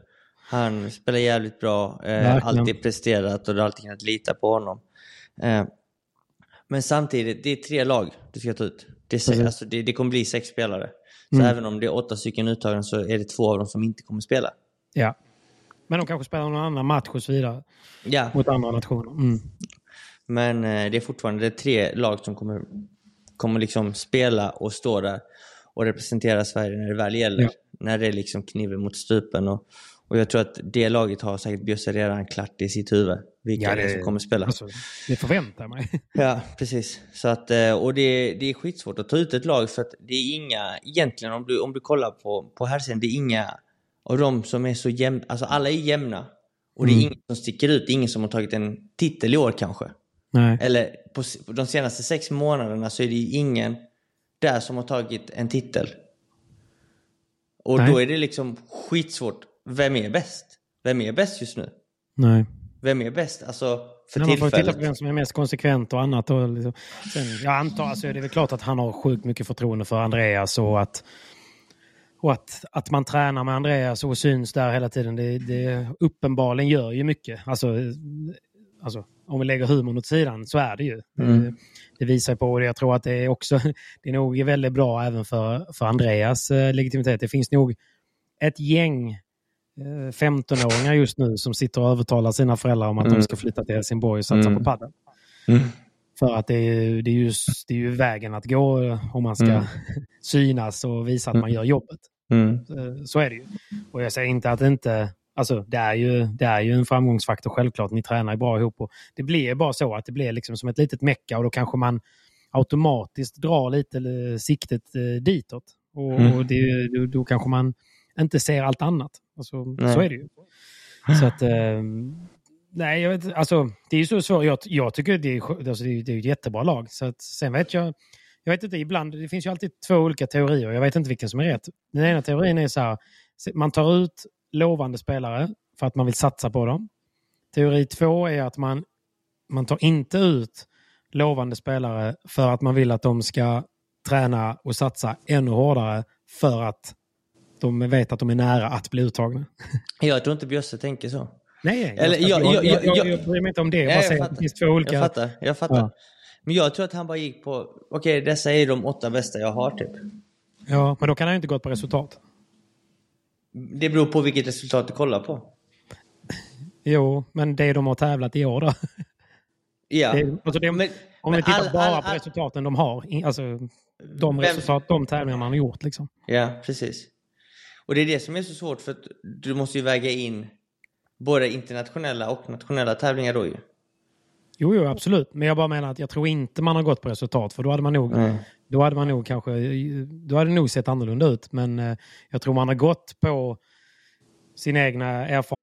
S2: Han spelar jävligt bra, eh, alltid presterat och du har alltid kunnat lita på honom. Eh, men samtidigt, det är tre lag du ska ta ut. Det, är, alltså, det, det kommer bli sex spelare. Så mm. även om det är åtta stycken uttagna så är det två av dem som inte kommer spela.
S1: Ja. Men de kanske spelar någon annan match och så vidare. Ja. Mot andra nationer. Mm.
S2: Men eh, det är fortfarande det är tre lag som kommer, kommer liksom spela och stå där och representera Sverige när det väl gäller. Ja. När det är liksom kniven mot stupen. Och, och jag tror att det laget har säkert Bjösse redan klart i sitt huvud. Vilka ja, det, som kommer spela. Alltså,
S1: det förväntar mig.
S2: ja, precis. Så att, eh, och det, det är skitsvårt att ta ut ett lag för att det är inga, egentligen om du, om du kollar på, på här det är inga av de som är så jämna, alltså alla är jämna. Och det är mm. ingen som sticker ut, ingen som har tagit en titel i år kanske.
S1: Nej.
S2: Eller på, på de senaste sex månaderna så är det ingen där som har tagit en titel. Och Nej. då är det liksom skitsvårt vem är bäst? Vem är bäst just nu?
S1: Nej.
S2: Vem är bäst? Alltså, för
S1: Nej, tillfället. Man får titta på vem som är mest konsekvent och annat. Och liksom. Sen, jag antar, alltså, det är väl klart att han har sjukt mycket förtroende för Andreas och att, och att, att man tränar med Andreas och syns där hela tiden. Det, det uppenbarligen gör ju mycket. Alltså, alltså, om vi lägger humorn åt sidan så är det ju. Mm. Det, det, visar på det. Jag tror att det är också det är nog väldigt bra även för, för Andreas eh, legitimitet. Det finns nog ett gäng 15-åringar eh, just nu som sitter och övertalar sina föräldrar om att mm. de ska flytta till Helsingborg och satsa mm. på padel. Mm. För att det är, det, är ju, det är ju vägen att gå eh, om man ska mm. synas och visa att man mm. gör jobbet. Mm. Eh, så är det ju. Och jag säger inte att det inte... Alltså, det, är ju, det är ju en framgångsfaktor självklart. Ni tränar bra ihop. Och det blir bara så att det blir liksom som ett litet mecka och då kanske man automatiskt drar lite siktet ditåt. Och, och det, då, då kanske man inte ser allt annat. Alltså, så är det ju. Så att, eh, nej, jag vet, alltså, det är ju så svårt. Jag, jag tycker det är, alltså, det, är, det är ett jättebra lag. Så att, sen vet jag, jag vet inte, ibland, det finns ju alltid två olika teorier. Jag vet inte vilken som är rätt. Den ena teorin är så här, man tar ut lovande spelare för att man vill satsa på dem. Teori två är att man, man tar inte ut lovande spelare för att man vill att de ska träna och satsa ännu hårdare för att de vet att de är nära att bli uttagna.
S2: Jag tror inte Bjösse tänker så.
S1: Nej, Eller, jag, jag, jag, jag, jag, jag bryr mig inte om det. Jag, jag, jag, finns två olika...
S2: Jag fattar. Jag fattar. Ja. Men jag tror att han bara gick på, okej okay, dessa är de åtta bästa jag har typ.
S1: Ja, men då kan han ju inte gått på resultat.
S2: Det beror på vilket resultat du kollar på.
S1: Jo, men det de har tävlat i år då?
S2: Ja. Det,
S1: alltså det, men, om vi tittar all, bara all, på all, resultaten de har, alltså de vem, resultat, de tävlingar man har gjort liksom.
S2: Ja, precis. Och det är det som är så svårt för att du måste ju väga in både internationella och nationella tävlingar då ju.
S1: Jo, jo, absolut. Men jag bara menar att jag tror inte man har gått på resultat för då hade man nog, mm. då hade man nog kanske, då hade det nog sett annorlunda ut. Men eh, jag tror man har gått på sin egna erfarenhet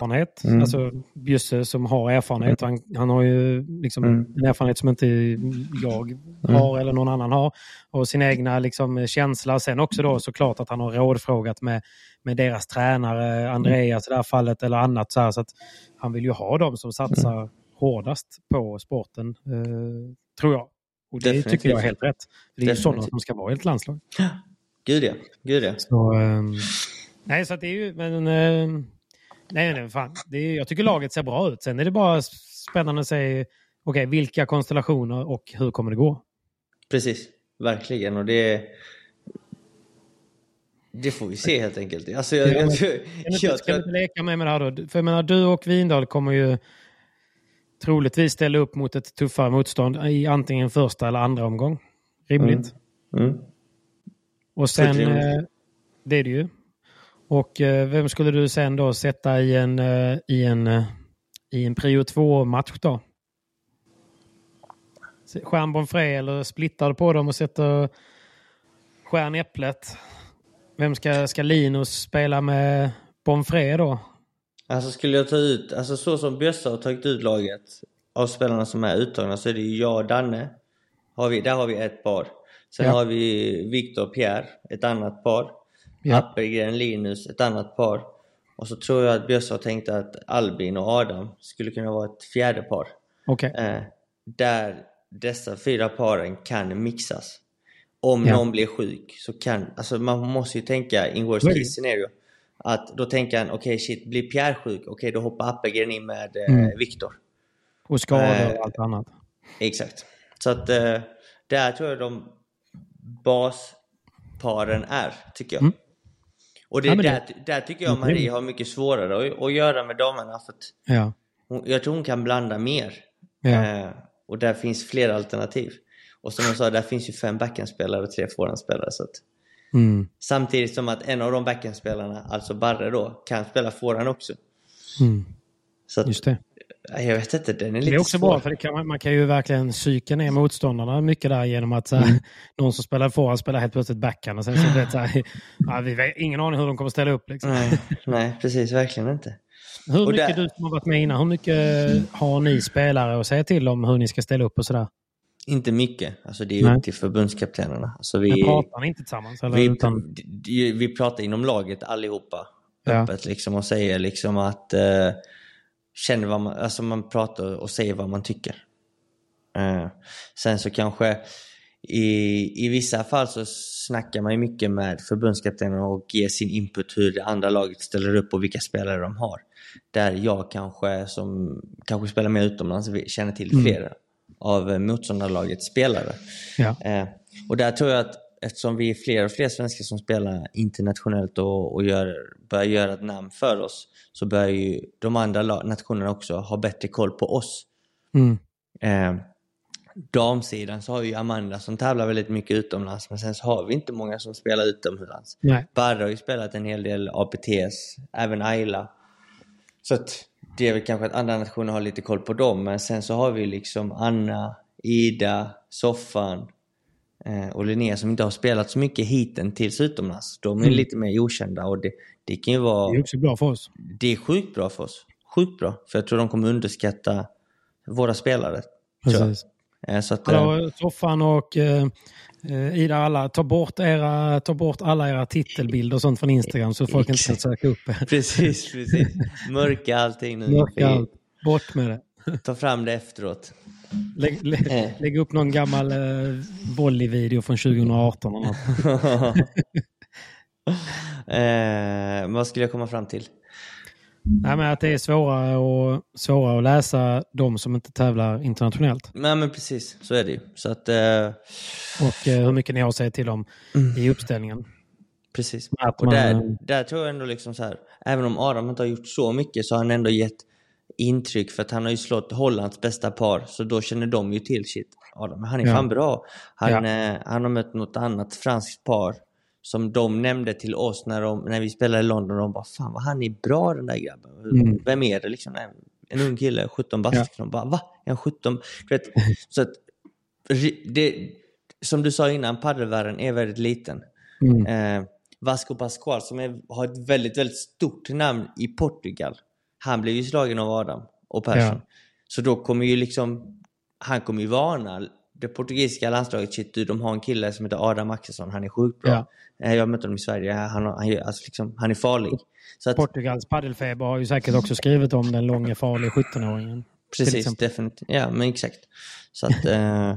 S1: Erfarenhet. Mm. Alltså Bjusse som har erfarenhet. Mm. Han, han har ju liksom mm. en erfarenhet som inte jag mm. har eller någon annan har. Och sin egna liksom, känsla. Sen också då såklart att han har rådfrågat med, med deras tränare, Andreas i det här fallet eller annat. Så, här, så att han vill ju ha dem som satsar mm. hårdast på sporten, eh, tror jag. Och det Definitivt. tycker jag är helt rätt. Det är ju sådana som ska vara i ett landslag.
S2: Gud ja. Gud ja.
S1: Så, eh, nej, så att det är ju... Men, eh, Nej, nej, fan. Det är, jag tycker laget ser bra ut. Sen är det bara spännande att se okay, vilka konstellationer och hur kommer det gå.
S2: Precis, verkligen. Och det, det får vi se helt enkelt. Alltså, jag, jag, jag,
S1: jag, jag ska inte leka med mig det här då? För jag menar, du och Vindal kommer ju troligtvis ställa upp mot ett tuffare motstånd i antingen första eller andra omgång. Rimligt. Mm. Mm. Och sen, eh, det är det ju. Och eh, vem skulle du sen då sätta i en, eh, i en, eh, i en prio 2-match då? Stjärn Bonfré eller splittar på dem och sätter stjärnäpplet? Vem ska, ska Linus spela med Bonfré då?
S2: Alltså skulle jag ta ut, alltså så som Bjössa har tagit ut laget av spelarna som är uttagna så är det ju jag och Danne. Har vi, där har vi ett par. Sen ja. har vi Viktor och Pierre, ett annat par. Ja. Appelgren, Linus, ett annat par. Och så tror jag att Bjössa tänkte att Albin och Adam skulle kunna vara ett fjärde par.
S1: Okay.
S2: Eh, där dessa fyra paren kan mixas. Om ja. någon blir sjuk så kan, alltså man måste ju tänka in worst case scenario. Att då tänker han, okej okay, shit, blir Pierre sjuk, okej okay, då hoppar Appelgren in med eh, mm. Viktor.
S1: Och skador eh, och allt annat.
S2: Exakt. Så att eh, där tror jag de basparen är, tycker jag. Mm. Och det, ja, där, det... där tycker jag Marie har mycket svårare att, att göra med damerna. För
S1: ja.
S2: hon, jag tror hon kan blanda mer. Ja. Eh, och där finns fler alternativ. Och som jag sa, där finns ju fem backhandspelare och tre forehandspelare. Så
S1: mm.
S2: Samtidigt som att en av de backhandspelarna, alltså Barre då, kan spela forehand också.
S1: Mm.
S2: Så att,
S1: Just det.
S2: Jag vet inte, den är lite
S1: Det är också
S2: svår.
S1: bra, för kan, man kan ju verkligen psyka ner motståndarna mycket där genom att så mm. någon som spelar forehand spelar helt plötsligt backhand och sen så vet så här, ja, vi har ingen aning hur de kommer ställa upp. Liksom.
S2: Nej, nej, precis, verkligen inte.
S1: Hur mycket, där... du som har varit med innan, hur mycket har ni spelare att säga till om hur ni ska ställa upp och sådär?
S2: Inte mycket. Alltså det är Nej. upp till förbundskaptenerna. Alltså vi,
S1: Men pratar ni inte tillsammans? Eller?
S2: Vi, utan... vi pratar inom laget allihopa. Ja. Öppet liksom och säger liksom att eh, känner vad man, alltså man pratar och säger vad man tycker. Uh, sen så kanske i, i vissa fall så snackar man ju mycket med förbundskaptenen och ger sin input hur det andra laget ställer upp och vilka spelare de har. Där jag kanske, som kanske spelar mer utomlands, känner till mm. flera av motståndarlagets spelare.
S1: Ja.
S2: Uh, och där tror jag att eftersom vi är fler och fler svenskar som spelar internationellt och, och gör, börjar göra ett namn för oss så börjar ju de andra nationerna också ha bättre koll på oss.
S1: Mm.
S2: Eh, damsidan så har ju Amanda som tävlar väldigt mycket utomlands men sen så har vi inte många som spelar utomlands.
S1: Nej.
S2: Barre har ju spelat en hel del APTs, även Ayla. Så att det är väl kanske att andra nationer har lite koll på dem men sen så har vi liksom Anna, Ida, Soffan, och Linnea som inte har spelat så mycket hittills utomlands. De är mm. lite mer okända och det, det kan ju vara...
S1: Det är också bra för oss.
S2: Det är sjukt bra för oss. Sjukt bra. För jag tror de kommer underskatta våra spelare.
S1: Precis.
S2: Eh, så att,
S1: Hallå, eh, Soffan och eh, eh, Ida, alla, ta bort, era, ta bort alla era titelbilder och sånt från Instagram så folk inte kan söka upp er.
S2: Precis, precis. Mörka allting nu.
S1: Mörka allt. Bort med det.
S2: Ta fram det efteråt.
S1: Lägg, lä, eh. lägg upp någon gammal eh, volleyvideo från 2018.
S2: eh, vad skulle jag komma fram till?
S1: Nej, men att det är svårare, och, svårare att läsa de som inte tävlar internationellt.
S2: Nej, men precis. Så är det ju. Så att, eh...
S1: Och eh, hur mycket ni har att säga till om mm. i uppställningen.
S2: Precis. och där, där tror jag ändå liksom så här, även om Adam inte har gjort så mycket så har han ändå gett intryck för att han har ju slått Hollands bästa par så då känner de ju till shit. Adam, han är ja. fan bra. Han, ja. eh, han har mött något annat franskt par som de nämnde till oss när, de, när vi spelade i London. De bara fan vad han är bra den där grabben. Mm. Vem är det liksom? En ung kille, 17 bast. Ja. De bara va? Är han 17? vet, så att, det, som du sa innan, padelvärlden är väldigt liten.
S1: Mm.
S2: Eh, Vasco Pascual som är, har ett väldigt, väldigt stort namn i Portugal han blev ju slagen av Adam och Persson. Ja. Så då kommer ju liksom, han kommer ju varna det portugisiska landslaget, shit du, de har en kille som heter Adam Axelsson, han är sjukt bra. Ja. Eh, jag mötte honom i Sverige, han, han, alltså liksom, han är farlig.
S1: Att, Portugals paddelfeber har ju säkert också skrivit om den långa farliga 17-åringen.
S2: Precis, definitivt. Ja, men exakt. Så att... eh,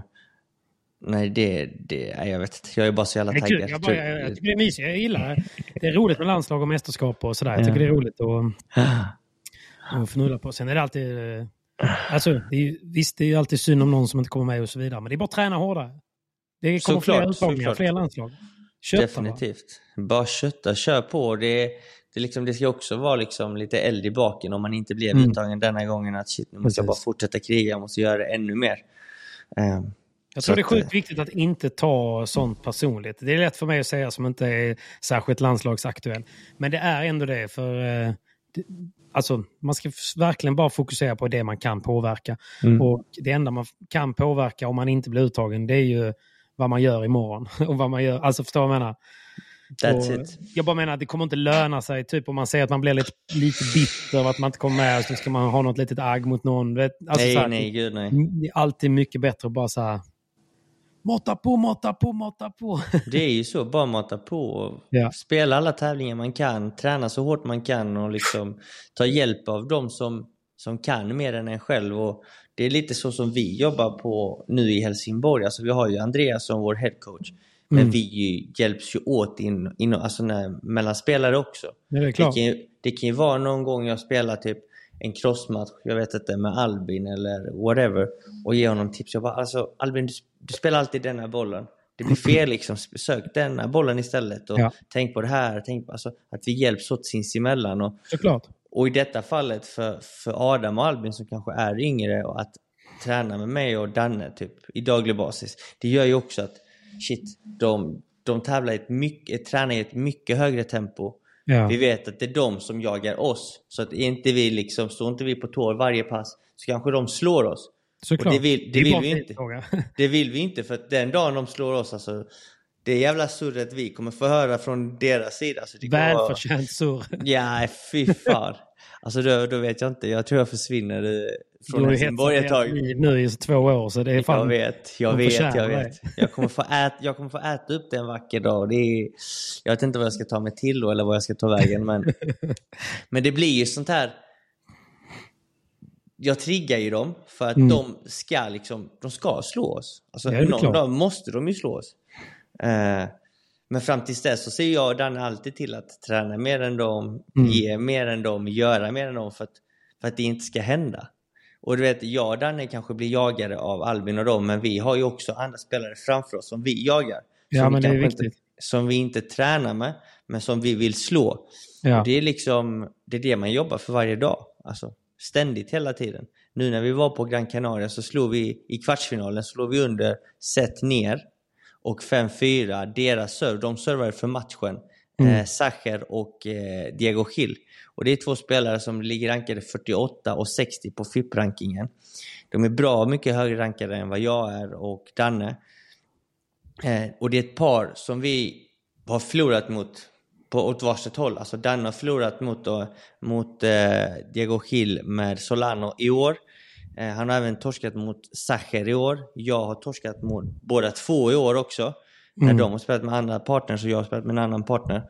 S2: nej, det, det... Nej, jag vet inte. Jag är bara så jävla taggad.
S1: Jag, bara, jag, jag, tycker det är mysigt. Jag gillar det. Det är roligt med landslag och mästerskap och sådär. Jag tycker ja. det är roligt att, att fnulla på. Sen är det alltid... Eh, alltså, det är, visst, det är alltid synd om någon som inte kommer med och så vidare. Men det är bara att träna hårdare. Det kommer såklart, fler uttagningar, fler landslag.
S2: Kötta Definitivt. Bara. bara kötta, kör på. Det, det, liksom, det ska också vara liksom lite eld i baken om man inte blev mm. uttagen denna gången. Att shit, nu måste Precis. jag bara fortsätta kriga, jag måste göra det ännu mer.
S1: Um, jag tror det är sjukt att, viktigt att inte ta sånt personligt. Det är lätt för mig att säga som inte är särskilt landslagsaktuell. Men det är ändå det. för... Alltså, man ska verkligen bara fokusera på det man kan påverka. Mm. Och Det enda man kan påverka om man inte blir uttagen det är ju vad man gör imorgon. och vad man gör, alltså förstår du vad jag menar?
S2: That's it.
S1: Jag bara menar att det kommer inte löna sig. Typ om man säger att man blir lite, lite bitter av att man inte kommer med. Så ska man ha något litet agg mot någon. Alltså
S2: nej, här, nej, gud nej.
S1: Det är alltid mycket bättre att bara så här, Måtta på, måtta på, måtta på.
S2: Det är ju så, bara måtta på. Ja. Spela alla tävlingar man kan, träna så hårt man kan och liksom ta hjälp av dem som, som kan mer än en själv. Och det är lite så som vi jobbar på nu i Helsingborg. Alltså vi har ju Andreas som vår headcoach. Men mm. vi hjälps ju åt in, in, alltså när, mellan spelare också.
S1: Det, det,
S2: kan, det kan ju vara någon gång jag spelar typ en crossmatch, jag vet inte, med Albin eller whatever och ge honom tips. Jag bara, alltså Albin, du, du spelar alltid denna bollen. Det blir fel liksom. Sök denna bollen istället och ja. tänk på det här. Tänk på, alltså, att vi hjälps åt sinsemellan. Och,
S1: Såklart.
S2: och i detta fallet för, för Adam och Albin som kanske är yngre och att träna med mig och Danne typ i daglig basis. Det gör ju också att shit, de, de tävlar i ett mycket, tränar i ett mycket högre tempo. Ja. Vi vet att det är de som jagar oss. Så att inte vi liksom, står inte vi på tår varje pass så kanske de slår oss.
S1: Såklart.
S2: det vill, det, det vill vi inte. Det vill vi inte för att den dagen de slår oss, alltså, det jävla surret vi kommer få höra från deras sida. Så
S1: Välförtjänt surr.
S2: Ja, fy fan. Alltså då, då vet jag inte. Jag tror jag försvinner från Helsingborg ett tag.
S1: nu i två år så det är fan...
S2: Jag vet, jag vet, jag vet. Jag kommer, få äta, jag kommer få äta upp det en vacker dag. Det är, jag vet inte vad jag ska ta mig till då eller vad jag ska ta vägen. Men, men det blir ju sånt här... Jag triggar ju dem för att mm. de ska liksom, de ska slå oss. Alltså, någon dag måste de ju slå oss. Uh, men fram tills dess så ser jag och Danne alltid till att träna mer än dem, mm. ge mer än dem, göra mer än dem för att, för att det inte ska hända. Och du vet, jag och Danne kanske blir jagade av Albin och dem, men vi har ju också andra spelare framför oss som vi jagar.
S1: Ja, men det är viktigt. Inte,
S2: som vi inte tränar med, men som vi vill slå. Ja. det är liksom, det är det man jobbar för varje dag. Alltså, ständigt, hela tiden. Nu när vi var på Gran Canaria så slog vi i kvartsfinalen, slog vi under set ner och 5-4, deras serve, de servade för matchen. Mm. Eh, Sacher och eh, Diego Gil. Och det är två spelare som ligger rankade 48 och 60 på FIP-rankingen. De är bra mycket högre rankade än vad jag är och Danne. Eh, och det är ett par som vi har förlorat mot på åt varsitt håll. Alltså Danne har förlorat mot, då, mot eh, Diego Gil med Solano i år. Eh, han har även torskat mot Sacher i år. Jag har torskat mot båda två i år också. Mm. När de har spelat med andra partners och jag har spelat med en annan partner.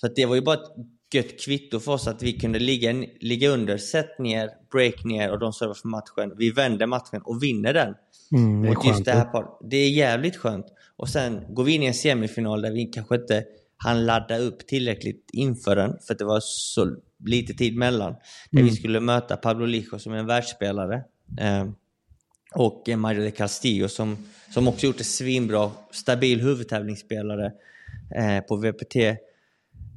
S2: Så det var ju bara ett gött kvitto för oss att vi kunde ligga, ligga under, set ner, break ner och de servar för matchen. Vi vänder matchen och vinner den.
S1: Mm, det, är
S2: skönt, just det, här part. det är jävligt skönt. Och sen går vi in i en semifinal där vi kanske inte han ladda upp tillräckligt inför den, för det var så lite tid mellan. Där mm. vi skulle möta Pablo Lijo som är en världsspelare. Eh, och Mario de Castillo som, som också gjort det svinbra, stabil huvudtävlingsspelare eh, på VPT.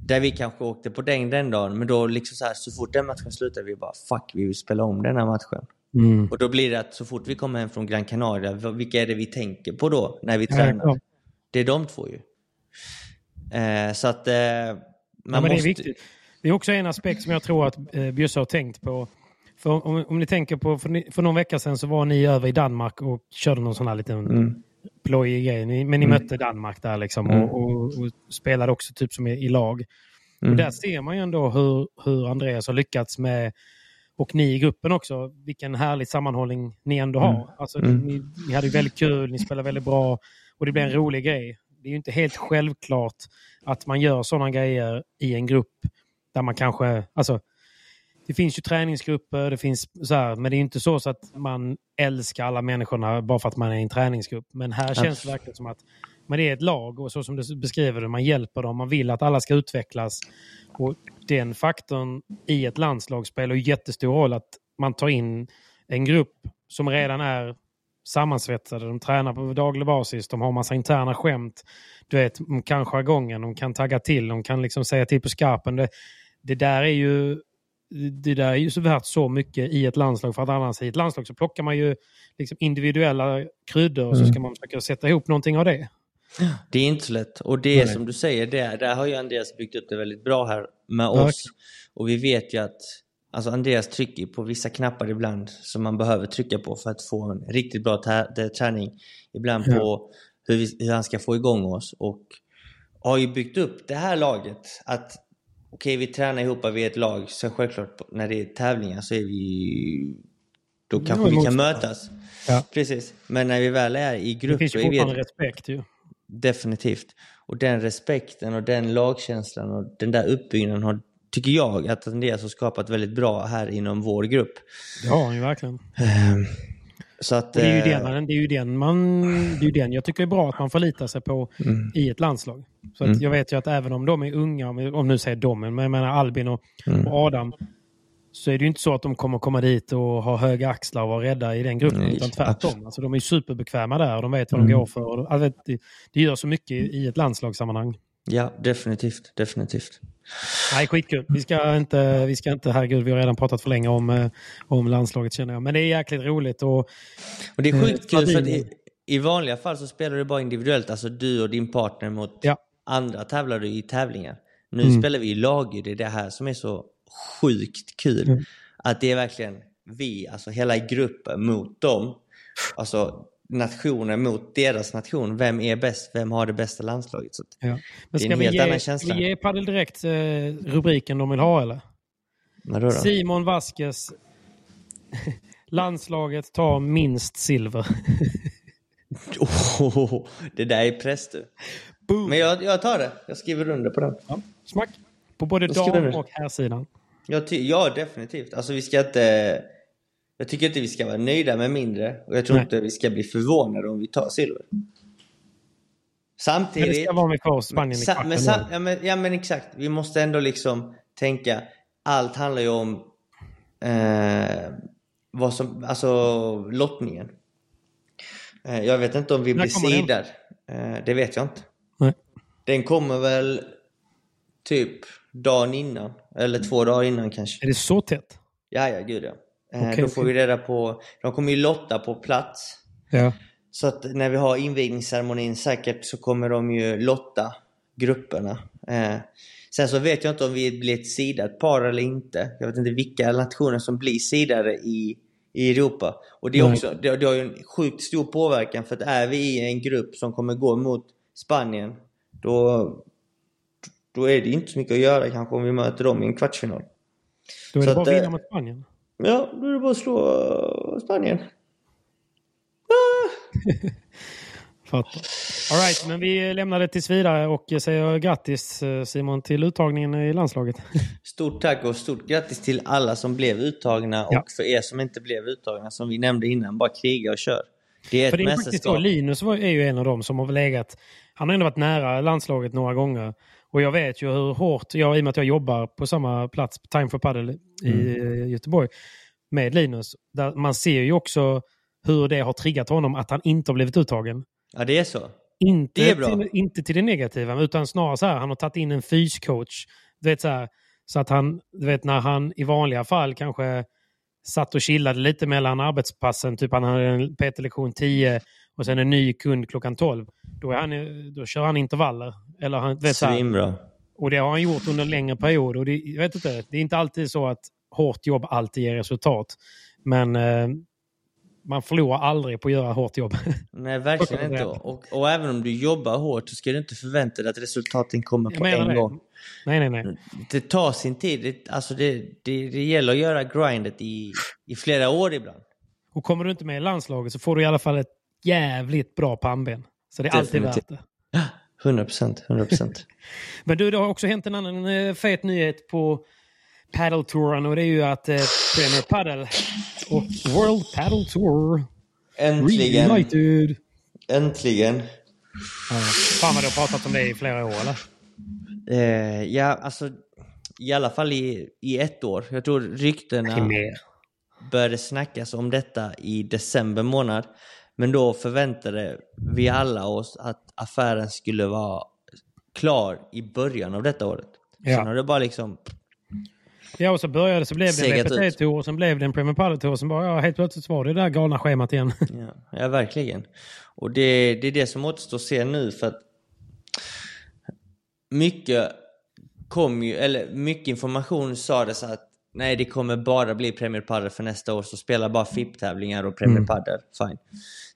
S2: Där vi kanske åkte på den den dagen, men då liksom så, här, så fort den matchen slutade vi bara fuck, vi vill spela om den här matchen. Mm. Och då blir det att så fort vi kommer hem från Gran Canaria, vilka är det vi tänker på då när vi tränar? Ja, det är de två ju. Eh, så att eh, man
S1: ja,
S2: måste...
S1: Det är, viktigt. det är också en aspekt som jag tror att eh, Bjösse har tänkt på för om, om ni tänker på, för, ni, för någon vecka sedan så var ni över i Danmark och körde någon sån här liten mm. plojig grej. Ni, men ni mm. mötte Danmark där liksom mm. och, och, och, spelade också typ som i, i lag. Och mm. där ser man ju ändå hur, hur Andreas har lyckats med och ni i gruppen också, vilken härlig sammanhållning ni ändå har. Mm. Alltså, mm. ni, ni hade väldigt kul, ni spelade väldigt bra och det blev en rolig grej. Det är ju inte helt självklart att man gör sådana grejer i en grupp där man kanske, alltså det finns ju träningsgrupper, det finns så här, men det är inte så, så att man älskar alla människorna bara för att man är i en träningsgrupp. Men här känns det verkligen som att man är ett lag och så som du beskriver det, man hjälper dem, man vill att alla ska utvecklas. Och den faktorn i ett landslag spelar ju jättestor roll att man tar in en grupp som redan är sammansvetsade, de tränar på daglig basis, de har massa interna skämt. Du vet, de kan jargongen, de kan tagga till, de kan liksom säga till på skarpen. Det, det där är ju det där är ju så värt så mycket i ett landslag för att annars i ett landslag så plockar man ju liksom individuella kryddor och så mm. ska man försöka sätta ihop någonting av det.
S2: Det är inte så lätt. Och det är som du säger, det, där har ju Andreas byggt upp det väldigt bra här med oss. Och vi vet ju att alltså Andreas trycker på vissa knappar ibland som man behöver trycka på för att få en riktigt bra träning. Ibland ja. på hur, vi, hur han ska få igång oss. Och har ju byggt upp det här laget att okej, vi tränar ihop, vi är ett lag. Så självklart när det är tävlingar så är vi... Då kanske vi kan mötas. Ja. Precis. Men när vi väl är i grupp... Det
S1: finns ju fortfarande respekt ju.
S2: Definitivt. Och den respekten och den lagkänslan och den där uppbyggnaden har, tycker jag, att Andreas har skapat väldigt bra här inom vår grupp.
S1: Det har han ju verkligen. Så att, det, är ju eh, den, det är ju den man, det är ju den jag tycker är bra att man förlitar sig på mm. i ett landslag. Så att mm. jag vet ju att även om de är unga, om nu säger de, men jag menar Albin och, mm. och Adam, så är det ju inte så att de kommer komma dit och ha höga axlar och vara rädda i den gruppen. Nej, utan tvärtom. Alltså, de är superbekväma där och de vet vad mm. de går för. Alltså, det, det gör så mycket i ett landslagssammanhang.
S2: Ja, definitivt. definitivt.
S1: Nej, skitkul. Vi ska inte, vi ska inte, herregud, vi har redan pratat för länge om, eh, om landslaget känner jag. Men det är jäkligt roligt. Och,
S2: och det är sjukt kul för att i, i, vanliga fall så spelar du bara individuellt, alltså du och din partner mot ja. andra tävlar du i tävlingar. Nu mm. spelar vi i lag, det är det här som är så sjukt kul. Mm. Att det är verkligen vi, alltså hela gruppen mot dem. Alltså nationer mot deras nation. Vem är bäst? Vem har det bästa landslaget? Så ja.
S1: Men ska, vi ge, ska vi ge Padel Direkt eh, rubriken de vill ha eller?
S2: Då då?
S1: Simon Vaskes Landslaget tar minst silver.
S2: oh, det där är press du. Men jag, jag tar det. Jag skriver under på den. Ja.
S1: Smack. På både dam och herrsidan.
S2: Ja, ja, definitivt. Alltså vi ska inte... Jag tycker inte vi ska vara nöjda med mindre och jag tror Nej. inte vi ska bli förvånade om vi tar silver. Samtidigt... Men det
S1: ska vara med kvar Spanien i kvarten.
S2: Men, ja, men, ja men exakt. Vi måste ändå liksom tänka. Allt handlar ju om eh, vad som, alltså lottningen. Eh, jag vet inte om vi blir sidad. Eh, det vet jag inte.
S1: Nej.
S2: Den kommer väl typ dagen innan. Eller två dagar innan kanske.
S1: Är det så tätt?
S2: Ja, ja, gud ja. Eh, okay, då får okay. vi reda på, de kommer ju lotta på plats.
S1: Ja.
S2: Så att när vi har invigningsceremonin säkert så kommer de ju lotta grupperna. Eh, sen så vet jag inte om vi blir ett sidat par eller inte. Jag vet inte vilka nationer som blir sidade i, i Europa. Och det, är också, det, det har ju en sjukt stor påverkan för att är vi i en grupp som kommer gå mot Spanien då, då är det inte så mycket att göra kanske om vi möter dem i en kvartsfinal.
S1: Då är det så bara att vinna eh, mot Spanien?
S2: Ja, då är det bara att slå uh, Spanien.
S1: Ah! Fattar. All right, men vi lämnar det tills vidare och säger grattis eh, Simon till uttagningen i landslaget.
S2: Stort tack och stort grattis till alla som blev uttagna ja. och för er som inte blev uttagna som vi nämnde innan, bara kriga och kör. Det är ett det är mästerskap. Så,
S1: Linus är ju en av dem som har legat, han har ändå varit nära landslaget några gånger. Och jag vet ju hur hårt, jag, i och med att jag jobbar på samma plats, Time for Paddle i mm. Göteborg, med Linus. Där man ser ju också hur det har triggat honom att han inte har blivit uttagen.
S2: Ja, det är så.
S1: Inte, det är bra. Till, inte till det negativa, utan snarare så här, han har tagit in en fyscoach. Du vet, så, här, så att han, du vet när han i vanliga fall kanske satt och chillade lite mellan arbetspassen, typ han hade en PT-lektion 10 och sen en ny kund klockan 12. Då, är han, då kör han intervaller. Eller han, vet,
S2: Svinbra.
S1: Och det har han gjort under en längre period. Och det, jag vet inte, det är inte alltid så att hårt jobb alltid ger resultat. Men eh, man förlorar aldrig på att göra hårt jobb.
S2: Nej, verkligen inte. Och, och, även om du jobbar hårt så ska du inte förvänta dig att resultaten kommer på en det. gång.
S1: Nej, nej, nej.
S2: Det tar sin tid. Det, alltså det, det, det gäller att göra grindet i, i flera år ibland.
S1: Och kommer du inte med i landslaget så får du i alla fall ett jävligt bra pannben. Så det är alltid värt det.
S2: 100 procent, 100 procent.
S1: Men du, det har också hänt en annan eh, fet nyhet på Paddle-touren och det är ju att eh, Premier Paddle och World Paddle Tour
S2: Äntligen!
S1: Reunited.
S2: Äntligen!
S1: Ja. Fan vad du har pratat om det i flera år eller?
S2: Eh, ja, alltså i alla fall i, i ett år. Jag tror ryktena började snackas om detta i december månad. Men då förväntade vi alla oss att affären skulle vara klar i början av detta året. Ja. Sen har det bara liksom...
S1: Ja, och så började så blev det en VPT-tour, sen blev det en Premier Padel-tour, sen bara ja, helt plötsligt var det det där galna schemat igen.
S2: Ja, ja verkligen. Och det, det är det som återstår att se nu för att mycket kom ju, eller mycket information sades att nej, det kommer bara bli Premier Padel för nästa år, så spela bara FIP-tävlingar och Premier mm. Padel, fine.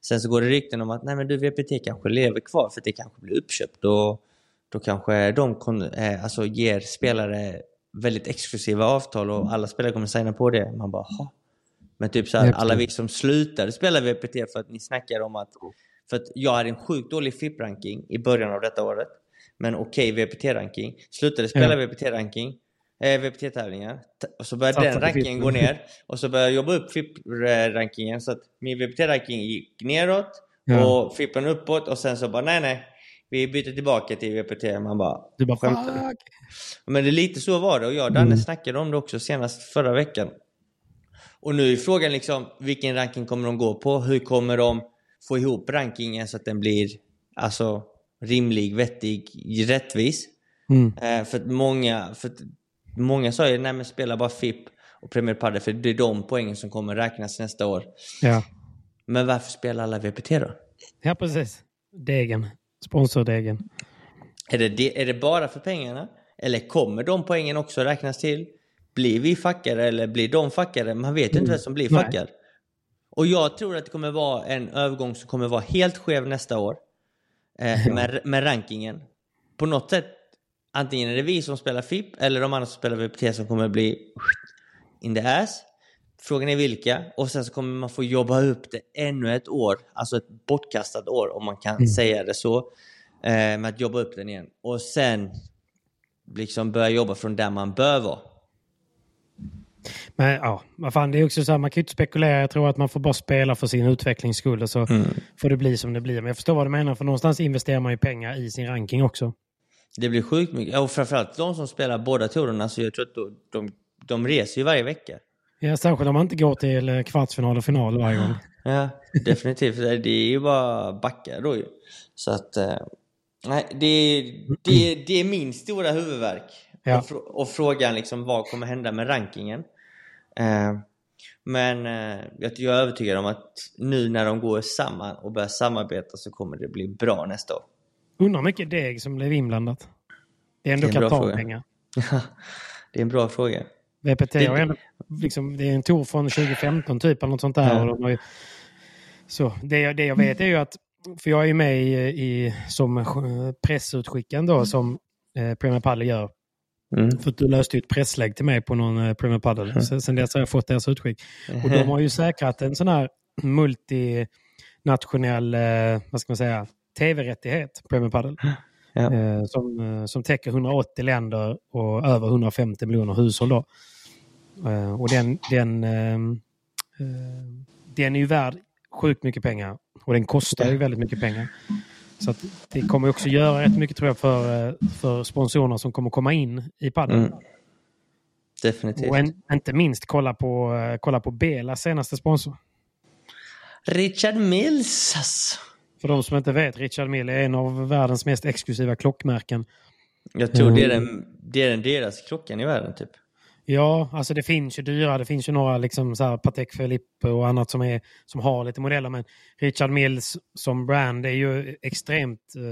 S2: Sen så går det rykten om att nej men du VPT kanske lever kvar för det kanske blir uppköpt och då kanske de eh, alltså, ger spelare väldigt exklusiva avtal och alla spelare kommer signa på det. Man bara, ha. Men typ så här, alla vi som slutade spela VPT för att ni snackar om att... För att jag hade en sjukt dålig FIP-ranking i början av detta året. Men okej okay, VPT-ranking. Slutade spela ja. VPT-ranking. Eh, VPT-tävlingar. Och så började den rankingen gå ner. Och så började jag jobba upp FIP-rankingen. Så att min VPT-ranking gick neråt. Ja. Och FIPen uppåt. Och sen så bara nej nej. Vi byter tillbaka till VPT. Man bara...
S1: Du bara skämtar
S2: Men det är lite så var det. Och jag och Danne mm. snackade om det också senast förra veckan. Och nu är frågan liksom, vilken ranking kommer de gå på? Hur kommer de få ihop rankingen så att den blir alltså, rimlig, vettig, rättvis? Mm. Eh, för att många, för att många sa ju, nej men spela bara FIP och Premier Padel för det är de poängen som kommer räknas nästa år.
S1: Ja.
S2: Men varför spelar alla VPT då?
S1: Ja, precis. Degen. Sponsordegen.
S2: Är det, är det bara för pengarna? Eller kommer de poängen också räknas till? Blir vi fackare eller blir de fackare? Man vet ju inte vem som blir fackad. Och jag tror att det kommer vara en övergång som kommer vara helt skev nästa år. Eh, med, med rankingen. På något sätt, antingen är det vi som spelar FIP eller de andra som spelar VPT som kommer bli in the ass. Frågan är vilka. Och sen så kommer man få jobba upp det ännu ett år. Alltså ett bortkastat år om man kan mm. säga det så. Eh, med att jobba upp den igen. Och sen liksom börja jobba från där man bör vara.
S1: Men ja, vad fan, det är också så här, man kan ju inte spekulera. Jag tror att man får bara spela för sin utvecklings skull och så mm. får det bli som det blir. Men jag förstår vad du menar, för någonstans investerar man ju pengar i sin ranking också.
S2: Det blir sjukt mycket. Och framförallt de som spelar båda tourerna, så jag tror att de, de, de reser ju varje vecka.
S1: Ja, särskilt om man inte går till eh, kvartsfinal och final varje gång.
S2: Ja, definitivt. Det är ju bara backar då ju. Så att... Eh, nej, det, det, det är min stora huvudvärk. Ja. Och, och, frågan liksom vad kommer hända med rankingen. Eh, men jag är övertygad om att nu när de går samman och börjar samarbeta så kommer det bli bra nästa år.
S1: Undrar mycket deg som blev inblandat. Det är ändå Qatar-pengar.
S2: det är en bra fråga.
S1: VPT det, ändå, liksom, det är en tour från 2015 typ, eller något sånt där. Ja. De ju, så det, det jag vet är ju att, för jag är ju med i, i som pressutskickaren då, som eh, Premier Padel gör. Mm. För du löste ju ett presslägg till mig på någon eh, Premier Padel. Mm. Sen, sen dess har jag fått deras utskick. Och de har ju säkrat en sån här multinationell, eh, vad ska man säga, tv-rättighet, Premier Padel. Ja. Eh, som, eh, som täcker 180 länder och över 150 miljoner hushåll. Då. Eh, och den, den, ehm, den är ju värd sjukt mycket pengar och den kostar ju väldigt mycket pengar. Så det kommer också göra rätt mycket tror jag för, för sponsorerna som kommer komma in i padel. Mm.
S2: Definitivt.
S1: Och en, inte minst kolla på, kolla på Belas senaste sponsor.
S2: Richard Mills.
S1: För de som inte vet, Richard Mille är en av världens mest exklusiva klockmärken.
S2: Jag tror det är, mm. den, det är den deras klockan i världen typ.
S1: Ja, alltså det finns ju dyra. Det finns ju några liksom så här Patek Philippe och annat som, är, som har lite modeller. Men Richard Mills som brand är ju extremt uh,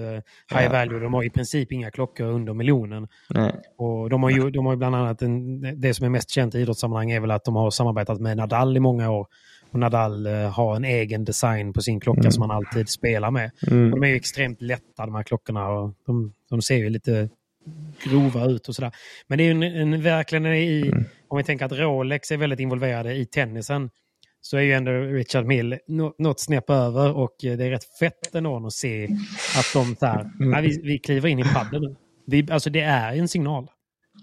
S1: high ja. value. De har i princip inga klockor under miljonen. Nej. Och de har ju, de har ju bland annat en, det som är mest känt i idrottssammanhang är väl att de har samarbetat med Nadal i många år. Och Nadal eh, har en egen design på sin klocka mm. som han alltid spelar med. Mm. de är extremt lätta de här klockorna och de, de ser ju lite grova ut och sådär. Men det är en, en, verkligen i, mm. om vi tänker att Rolex är väldigt involverade i tennisen, så är ju ändå Richard Mill något snäpp över och det är rätt fett ändå att se att de så här, mm. vi, vi kliver in i padden nu. Vi, alltså det är en signal.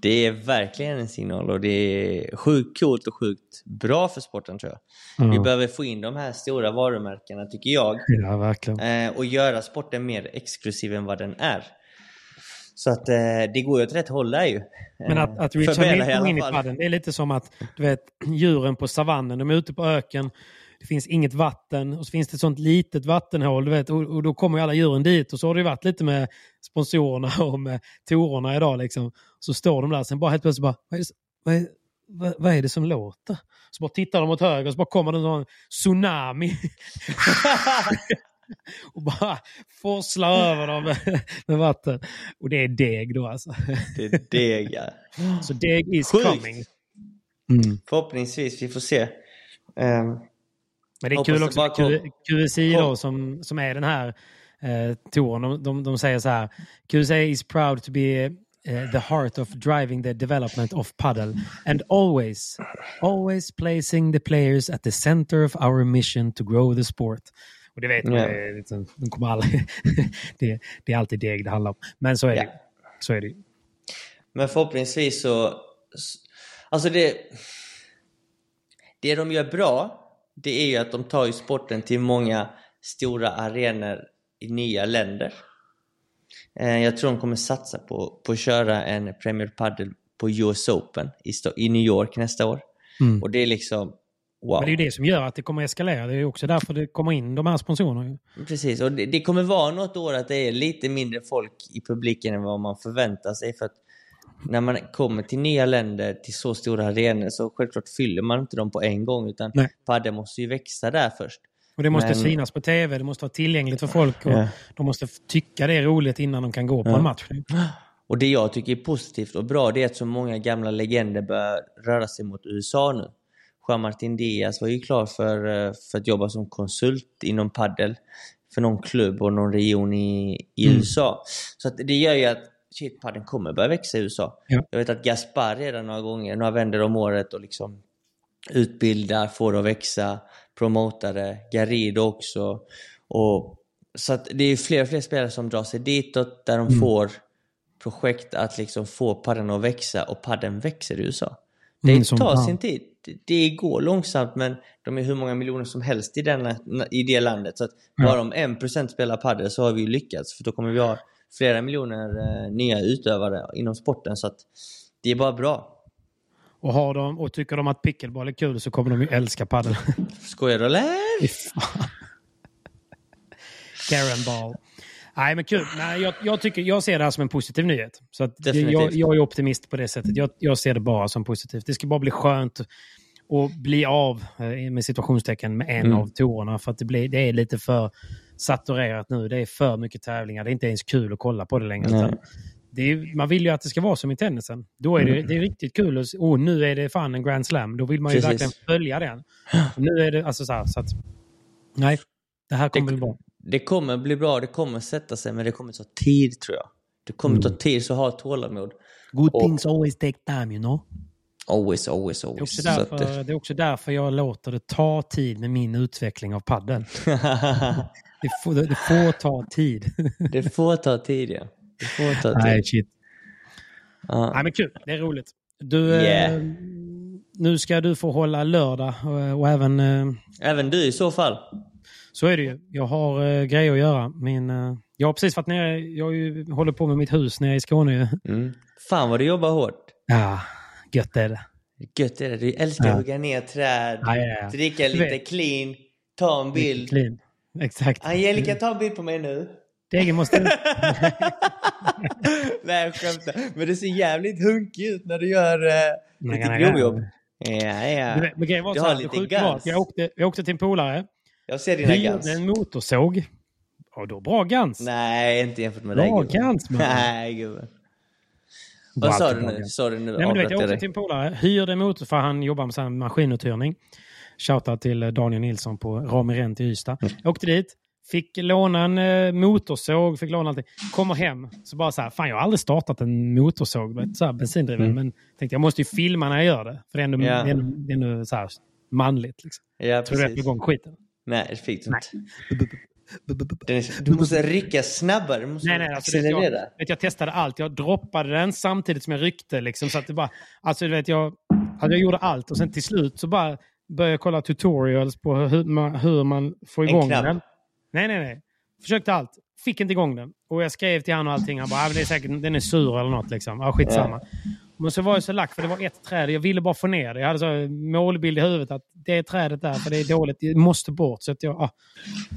S2: Det är verkligen en signal och det är sjukt coolt och sjukt bra för sporten tror jag. Mm. Vi behöver få in de här stora varumärkena tycker jag.
S1: Ja, verkligen.
S2: Eh, och göra sporten mer exklusiv än vad den är. Så att eh, det går ju åt rätt håll där ju.
S1: Men att, att Richard Mill kom in i padden, det är lite som att du vet, djuren på savannen, de är ute på öken, det finns inget vatten och så finns det ett sånt litet vattenhål. Du vet, och, och då kommer ju alla djuren dit och så har det varit lite med sponsorerna och med torerna idag. Liksom. Så står de där sen bara helt plötsligt bara, vad är det, vad är, vad, vad är det som låter? Så bara tittar de åt höger och så bara kommer det en sån tsunami. och bara forslar över dem med, med, vatten. Och det är deg då alltså.
S2: Det är deg ja.
S1: Så deg is Sjukt. coming.
S2: Mm. Förhoppningsvis, vi får se. Um,
S1: men det är kul också med QSI då, som, som är den här eh, touren. De, de, de säger så här. QSI is proud to be uh, the heart of driving the development of paddle and always, always placing the players at the center of our mission to grow the sport. Och det vet man, yeah. liksom, de kommer aldrig, det, det, är alltid deg det handlar om. Men så är yeah. det Så är det
S2: Men förhoppningsvis så... Alltså det... Det de gör bra det är ju att de tar ju sporten till många stora arenor i nya länder. Eh, jag tror de kommer satsa på, på att köra en Premier Padel på US Open i, i New York nästa år. Mm. Och det är liksom Wow.
S1: Men det är ju det som gör att det kommer eskalera. Det är också därför det kommer in de här sponsorerna.
S2: Precis, och det, det, kommer vara något år att det är lite mindre folk i publiken än vad man förväntar sig. För att när man kommer till nya länder, till så stora arenor, så självklart fyller man inte dem på en gång. Utan padden måste ju växa där först.
S1: Och det måste Men... synas på tv, det måste vara tillgängligt för folk. Och ja. De måste tycka det är roligt innan de kan gå på ja. en match.
S2: Och det jag tycker är positivt och bra, det är att så många gamla legender börjar röra sig mot USA nu. Jean-Martin Diaz var ju klar för, eh, för att jobba som konsult inom paddel för någon klubb och någon region i, i mm. USA. Så det gör ju att shit, padden kommer börja växa i USA. Ja. Jag vet att Gaspar redan några gånger, några vänder om året och liksom utbildar, får det att växa, promotar det. Garrido också. Och, så att det är fler och fler spelare som drar sig ditåt där de mm. får projekt att liksom få padden att växa och padden växer i USA. Det mm, tar sin tid. Det går långsamt men de är hur många miljoner som helst i, den, i det landet. Så att bara om en procent spelar padel så har vi lyckats. För då kommer vi ha flera miljoner eh, nya utövare inom sporten. Så det är bara bra.
S1: Och, har de, och tycker de att pickleball är kul så kommer de ju älska padel.
S2: Skojar du eller?
S1: Karen ball. Nej, men kul. Nej, jag, jag, tycker, jag ser det här som en positiv nyhet. Så att jag, jag, är optimist på det sättet. Jag, jag ser det bara som positivt. Det ska bara bli skönt att bli av, eh, med situationstecken, med en mm. av tourerna. För att det, blir, det är lite för saturerat nu. Det är för mycket tävlingar. Det är inte ens kul att kolla på det längre. Är, man vill ju att det ska vara som i tennisen. Då är det, mm. det är riktigt kul. Och oh, nu är det fan en Grand Slam. Då vill man ju Precis. verkligen följa den. Och nu är det alltså så här, så att... Nej, det här kommer det, bli bra.
S2: Det kommer bli bra, det kommer sätta sig, men det kommer ta tid tror jag. Det kommer mm. ta tid, så ha tålamod.
S1: Good och, things always take time, you know.
S2: Always, always, always.
S1: Det är, också därför, det är också därför jag låter det ta tid med min utveckling av padden. det, får, det får ta tid.
S2: det får ta tid, ja. Det får ta tid.
S1: Nej, shit. Uh. Nej, men kul. Det är roligt. Du, yeah. eh, nu ska du få hålla lördag och, och även... Eh,
S2: även du i så fall.
S1: Så är det ju. Jag har eh, grejer att göra. Min, eh, jag har precis varit nere, jag ju, håller på med mitt hus nere i Skåne.
S2: Mm. Fan vad du jobbar hårt.
S1: Ja, gött är det.
S2: Gött är det. Du älskar ja. att hugga ner träd, ja, ja. dricka lite clean, ta en bild. Clean.
S1: Exakt.
S2: Angelica, ta en bild på mig nu.
S1: Degen måste...
S2: Nej, jag skämtar. Men det ser jävligt hunkig ut när du gör uh, lite grovjobb. Ja, ja.
S1: Men grejen var så här, lite gans. Jag åkte, jag åkte till en polare
S2: jag ser dina Gans.
S1: en motorsåg. Och då bra Gans.
S2: Nej, inte jämfört med dig.
S1: Bra Gans,
S2: man. Nej, gubben. Vad sa du nu? Sa du nu?
S1: Nej, men du vet, jag åkte till en polare, hyrde en motor för han jobbar med sån maskinuthyrning. Shoutout till Daniel Nilsson på Rami Rent i Ystad. Mm. Jag åkte dit, Fick låna en eh, motorsåg, fick låna allting. Kommer hem, så bara så här, fan jag har aldrig startat en motorsåg, så här, bensindriven. Mm. Men tänkte jag måste ju filma när jag gör det. För det är ändå, yeah. det är ändå, det är ändå så här, manligt. Liksom.
S2: Ja,
S1: Tror du att igång skiten?
S2: Nej, det fick du inte. Du måste rycka snabbare, du måste nej, nej, alltså, accelerera.
S1: Jag, vet, jag testade allt. Jag droppade den samtidigt som jag ryckte. Liksom, så att det bara, alltså, du vet, jag, alltså, jag gjorde allt och sen till slut så bara började kolla tutorials på hur man, hur man får igång den. Nej, nej, nej. Försökte allt. Fick inte igång den. Och jag skrev till honom och allting. Han bara, ah, det är säkert, den är sur eller något liksom. Ja, skitsamma. Ja. Men så var jag så lack för det var ett träd. Jag ville bara få ner det. Jag hade så målbild i huvudet att det är trädet där för det är dåligt. Det måste bort. Så, att jag, ah.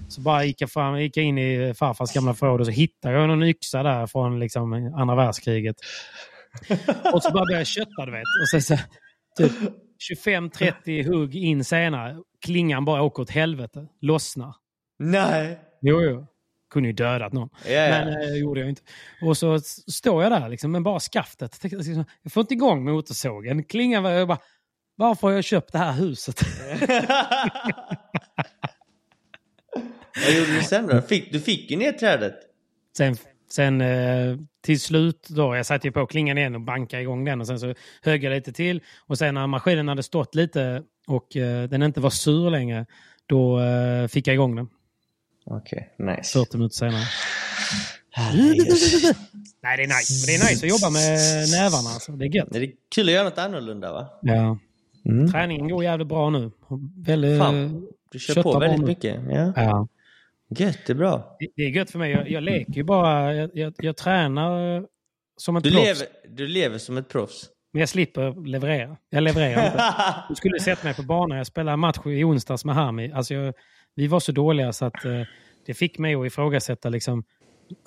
S1: så bara gick jag, fram, gick jag in i farfars gamla förråd och så hittade jag någon yxa där från liksom andra världskriget. och så bara började jag kötta du vet. Och så, så typ 25-30 hugg in senare. Klingan bara åker åt helvete. Lossnar.
S2: Nej!
S1: Jo, jo. Kunde ju dödat någon.
S2: Ja.
S1: Men det eh, gjorde jag inte. Och så står jag där liksom, med bara skaftet. Liksom, jag får inte igång motorsågen. Klingan var jag bara, varför har jag köpt det här huset?
S2: Vad gjorde du sen då? Fick, du fick ju ner trädet.
S1: Sen, sen eh, till slut då, jag satte ju på klingan igen och bankade igång den och sen så högg jag lite till. Och sen när maskinen hade stått lite och eh, den inte var sur längre, då eh, fick jag igång den.
S2: Okej, okay, nice.
S1: 40 minuter senare. Nej, det är nice. Men det är nice att jobba med nävarna. Alltså. Det är gött.
S2: Det är kul att göra något annorlunda va?
S1: Ja. Mm. Träningen går jävligt bra nu. Väldigt,
S2: Fan, du kör på väldigt mycket. Ja.
S1: ja.
S2: Gött, det är bra.
S1: Det, det är gött för mig. Jag, jag leker ju bara. Jag, jag, jag tränar som ett
S2: du
S1: proffs.
S2: Lever, du lever som ett proffs?
S1: Men jag slipper leverera. Jag levererar inte. Du skulle sett mig på banan. Jag spelade match i onsdags med Hami. Alltså jag, vi var så dåliga så att eh, det fick mig att ifrågasätta liksom,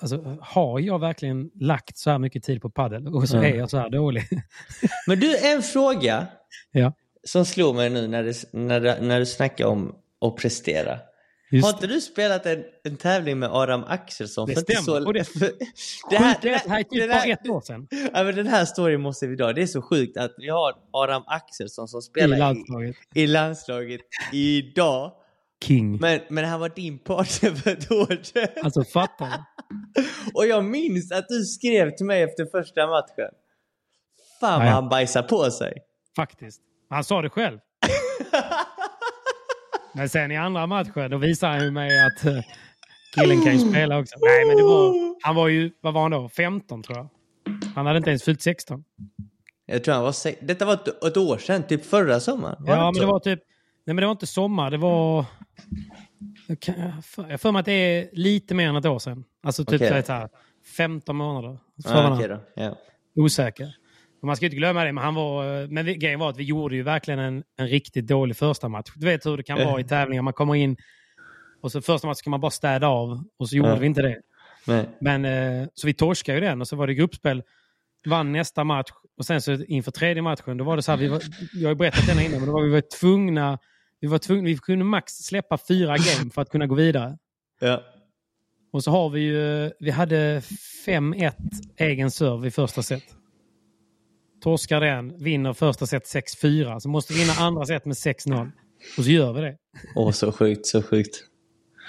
S1: alltså, har jag verkligen lagt så här mycket tid på padel och så mm. är jag så här dålig?
S2: Men du, en fråga
S1: ja.
S2: som slår mig nu när du, när, du, när du snackar om att prestera. Just har inte du spelat en, en tävling med Aram Axelsson?
S1: Det stämmer. Så,
S2: det,
S1: för, det, här, det, här, är typ bara ett år sedan.
S2: Ja, men den här storyn måste vi dra. Det är så sjukt att vi har Aram Axelsson som spelar
S1: i landslaget,
S2: i, i landslaget idag.
S1: King.
S2: Men, men han var din partner för ett år sedan.
S1: Alltså fattar
S2: Och jag minns att du skrev till mig efter första matchen. Fan vad han bajsar på sig.
S1: Faktiskt. Han sa det själv. Men sen i andra matchen då visade han ju mig att uh, killen kan ju spela också. Nej men det var, han var ju, vad var han då? 15 tror jag. Han hade inte ens fyllt 16.
S2: Jag tror han var Detta var ett, ett år sedan, typ förra sommaren.
S1: ja men det var typ Nej men det var inte sommar, det var... Jag för mig att det är lite mer än ett år sedan. Alltså typ okay. så här, 15 månader.
S2: Ah, okay då. Yeah.
S1: Osäker. Och man ska inte glömma det, men, han var, men grejen var att vi gjorde ju verkligen en, en riktigt dålig första match. Du vet hur det kan vara i tävlingar. Man kommer in och så första matchen ska man bara städa av och så gjorde ja. vi inte det.
S2: Nej.
S1: Men, eh, så vi torskade ju den och så var det gruppspel. Vann nästa match och sen så inför tredje matchen, då var det så här, vi var, jag har ju berättat den innan, men då var vi var tvungna vi, var tvungna, vi kunde max släppa fyra game för att kunna gå vidare.
S2: Ja.
S1: Och så har vi ju, vi hade 5-1 egen serve i första set. Torskar den, vinner första set 6-4. Så måste vi vinna andra set med 6-0. Och så gör vi det.
S2: Åh, så sjukt, så sjukt.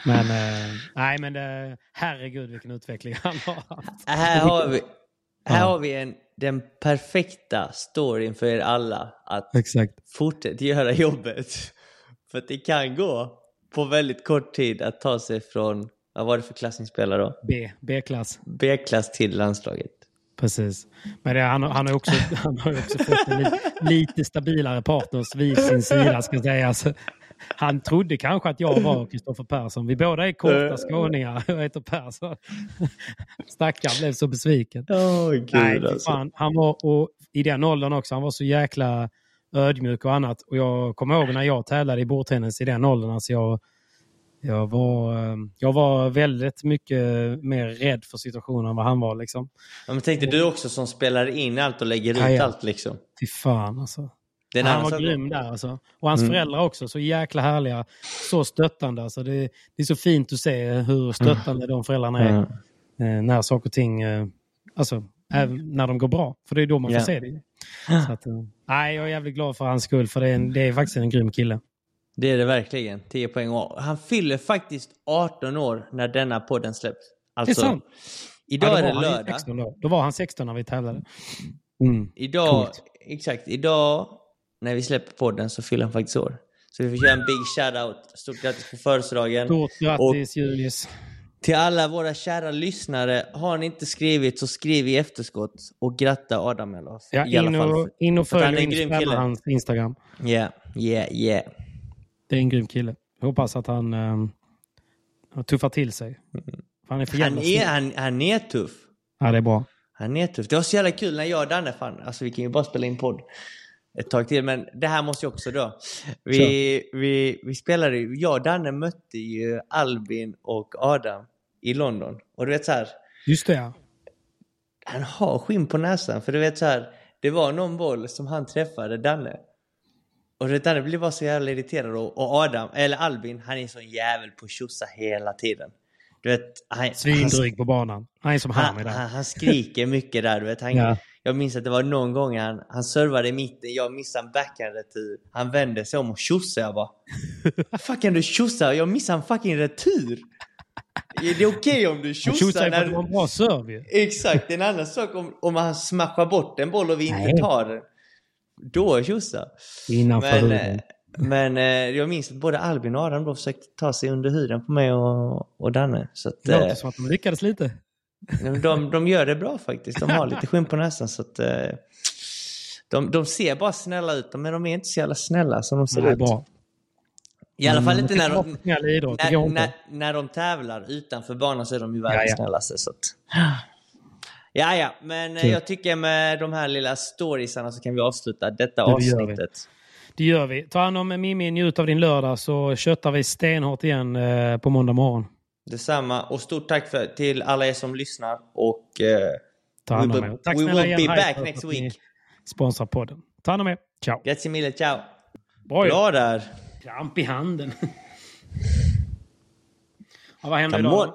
S1: Men, eh, nej men det, herregud vilken utveckling han har haft.
S2: Här har vi, här ja. har vi en, den perfekta storyn för er alla att
S1: Exakt.
S2: fortsätta göra jobbet. För att det kan gå på väldigt kort tid att ta sig från, vad var det för klass ni spelar då?
S1: B, B-klass.
S2: B-klass till landslaget.
S1: Precis. Men det, han, han, har också, han har också fått en lite, lite stabilare partners vid sin sida. Ska säga. Alltså, han trodde kanske att jag var Kristoffer Persson. Vi båda är korta skåningar. Jag heter Persson. Stackaren blev så besviken.
S2: Oh, Gud, Nej, alltså.
S1: fan, han var, och I den åldern också, han var så jäkla ödmjuk och annat. Och jag kommer ihåg när jag tävlade i bordtennis i den åldern. Alltså jag, jag, var, eh, jag var väldigt mycket mer rädd för situationen än vad han var. Liksom.
S2: Ja, men tänkte du också som spelar in allt och lägger ut ja, ja. allt liksom?
S1: Fy fan alltså. Den han var grym där alltså. Och hans mm. föräldrar också, så jäkla härliga. Så stöttande. Alltså. Det, det är så fint att se hur stöttande mm. de föräldrarna är. Mm. när saker och ting, eh, alltså även när de går bra. För det är då man får yeah. se det. Så att, nej, jag är jävligt glad för hans skull, för det är, en, det är faktiskt en grym kille.
S2: Det är det verkligen. 10 poäng. Han fyller faktiskt 18 år när denna podden släpps. Alltså,
S1: det är sant.
S2: Idag ja, är det lördag.
S1: 16 då. då var han 16 när vi tävlade.
S2: Mm. Idag, exakt. Idag när vi släpper podden så fyller han faktiskt år. Så vi får köra en big shout-out. Stort grattis på födelsedagen.
S1: Stort grattis Julius.
S2: Till alla våra kära lyssnare, har ni inte skrivit så skriv i efterskott och gratta Adam Elof.
S1: Ja, in och, in och följ hans Instagram.
S2: Ja, yeah, yeah, yeah.
S1: Det är en grym kille. Jag hoppas att han, um, tuffar till sig.
S2: Han är, han, är han, han är tuff.
S1: Ja, det är bra.
S2: Han är tuff. Det var så jävla kul när jag och Danne fan, alltså vi kan ju bara spela in podd ett tag till, men det här måste jag också då. Vi, vi, vi spelade, jag och Danne mötte ju Albin och Adam i London. Och du vet så här.
S1: Just det ja.
S2: Han har skinn på näsan, för du vet så här. Det var någon boll som han träffade, Danne. Och det Danne blev bara så jävla irriterad och, och Adam, eller Albin, han är sån jävel på tjossa hela tiden. Du vet,
S1: han, Svindryg på banan. Han är som han, han,
S2: han, han skriker mycket där. Du vet. Han, ja. Jag minns att det var någon gång han, han servade i mitten, jag missade en backhand-retur. Han vände sig om och tjossade. Jag bara, fan kan du tjossa? Jag missade en fucking retur. Det är okej okay om du tjossar
S1: när... du har en bra serve.
S2: Exakt, en annan sak om, om han smashar bort en boll och vi inte tar den. Då tjossa.
S1: Innanför men, huden. Eh,
S2: men eh, jag minns att både Albin och Adam då försökte ta sig under huden på mig och, och Danne. Så att,
S1: det låter eh, som att de lyckades lite.
S2: De, de gör det bra faktiskt. De har lite skinn på näsan. Så att, eh, de, de ser bara snälla ut, men de är inte så jävla snälla som de ser Nej, ut. Bra. I alla fall inte när de, när, när, när de tävlar utanför banan så är de ju världens snällaste. Så att, ja, ja, men Kul. jag tycker med de här lilla storiesarna så kan vi avsluta detta det avsnittet.
S1: Det gör vi. Ta hand om Mimmi, njut av din lördag så köttar vi stenhårt igen eh, på måndag morgon.
S2: Detsamma och stort tack för, till alla er som lyssnar och eh,
S1: Ta hand om er.
S2: Tack we will be back next week.
S1: Sponsra podden. Ta hand om er. Ciao.
S2: Grazie mille, ciao.
S1: Bra,
S2: Bra där.
S1: Kramp i handen. ja, vad händer idag?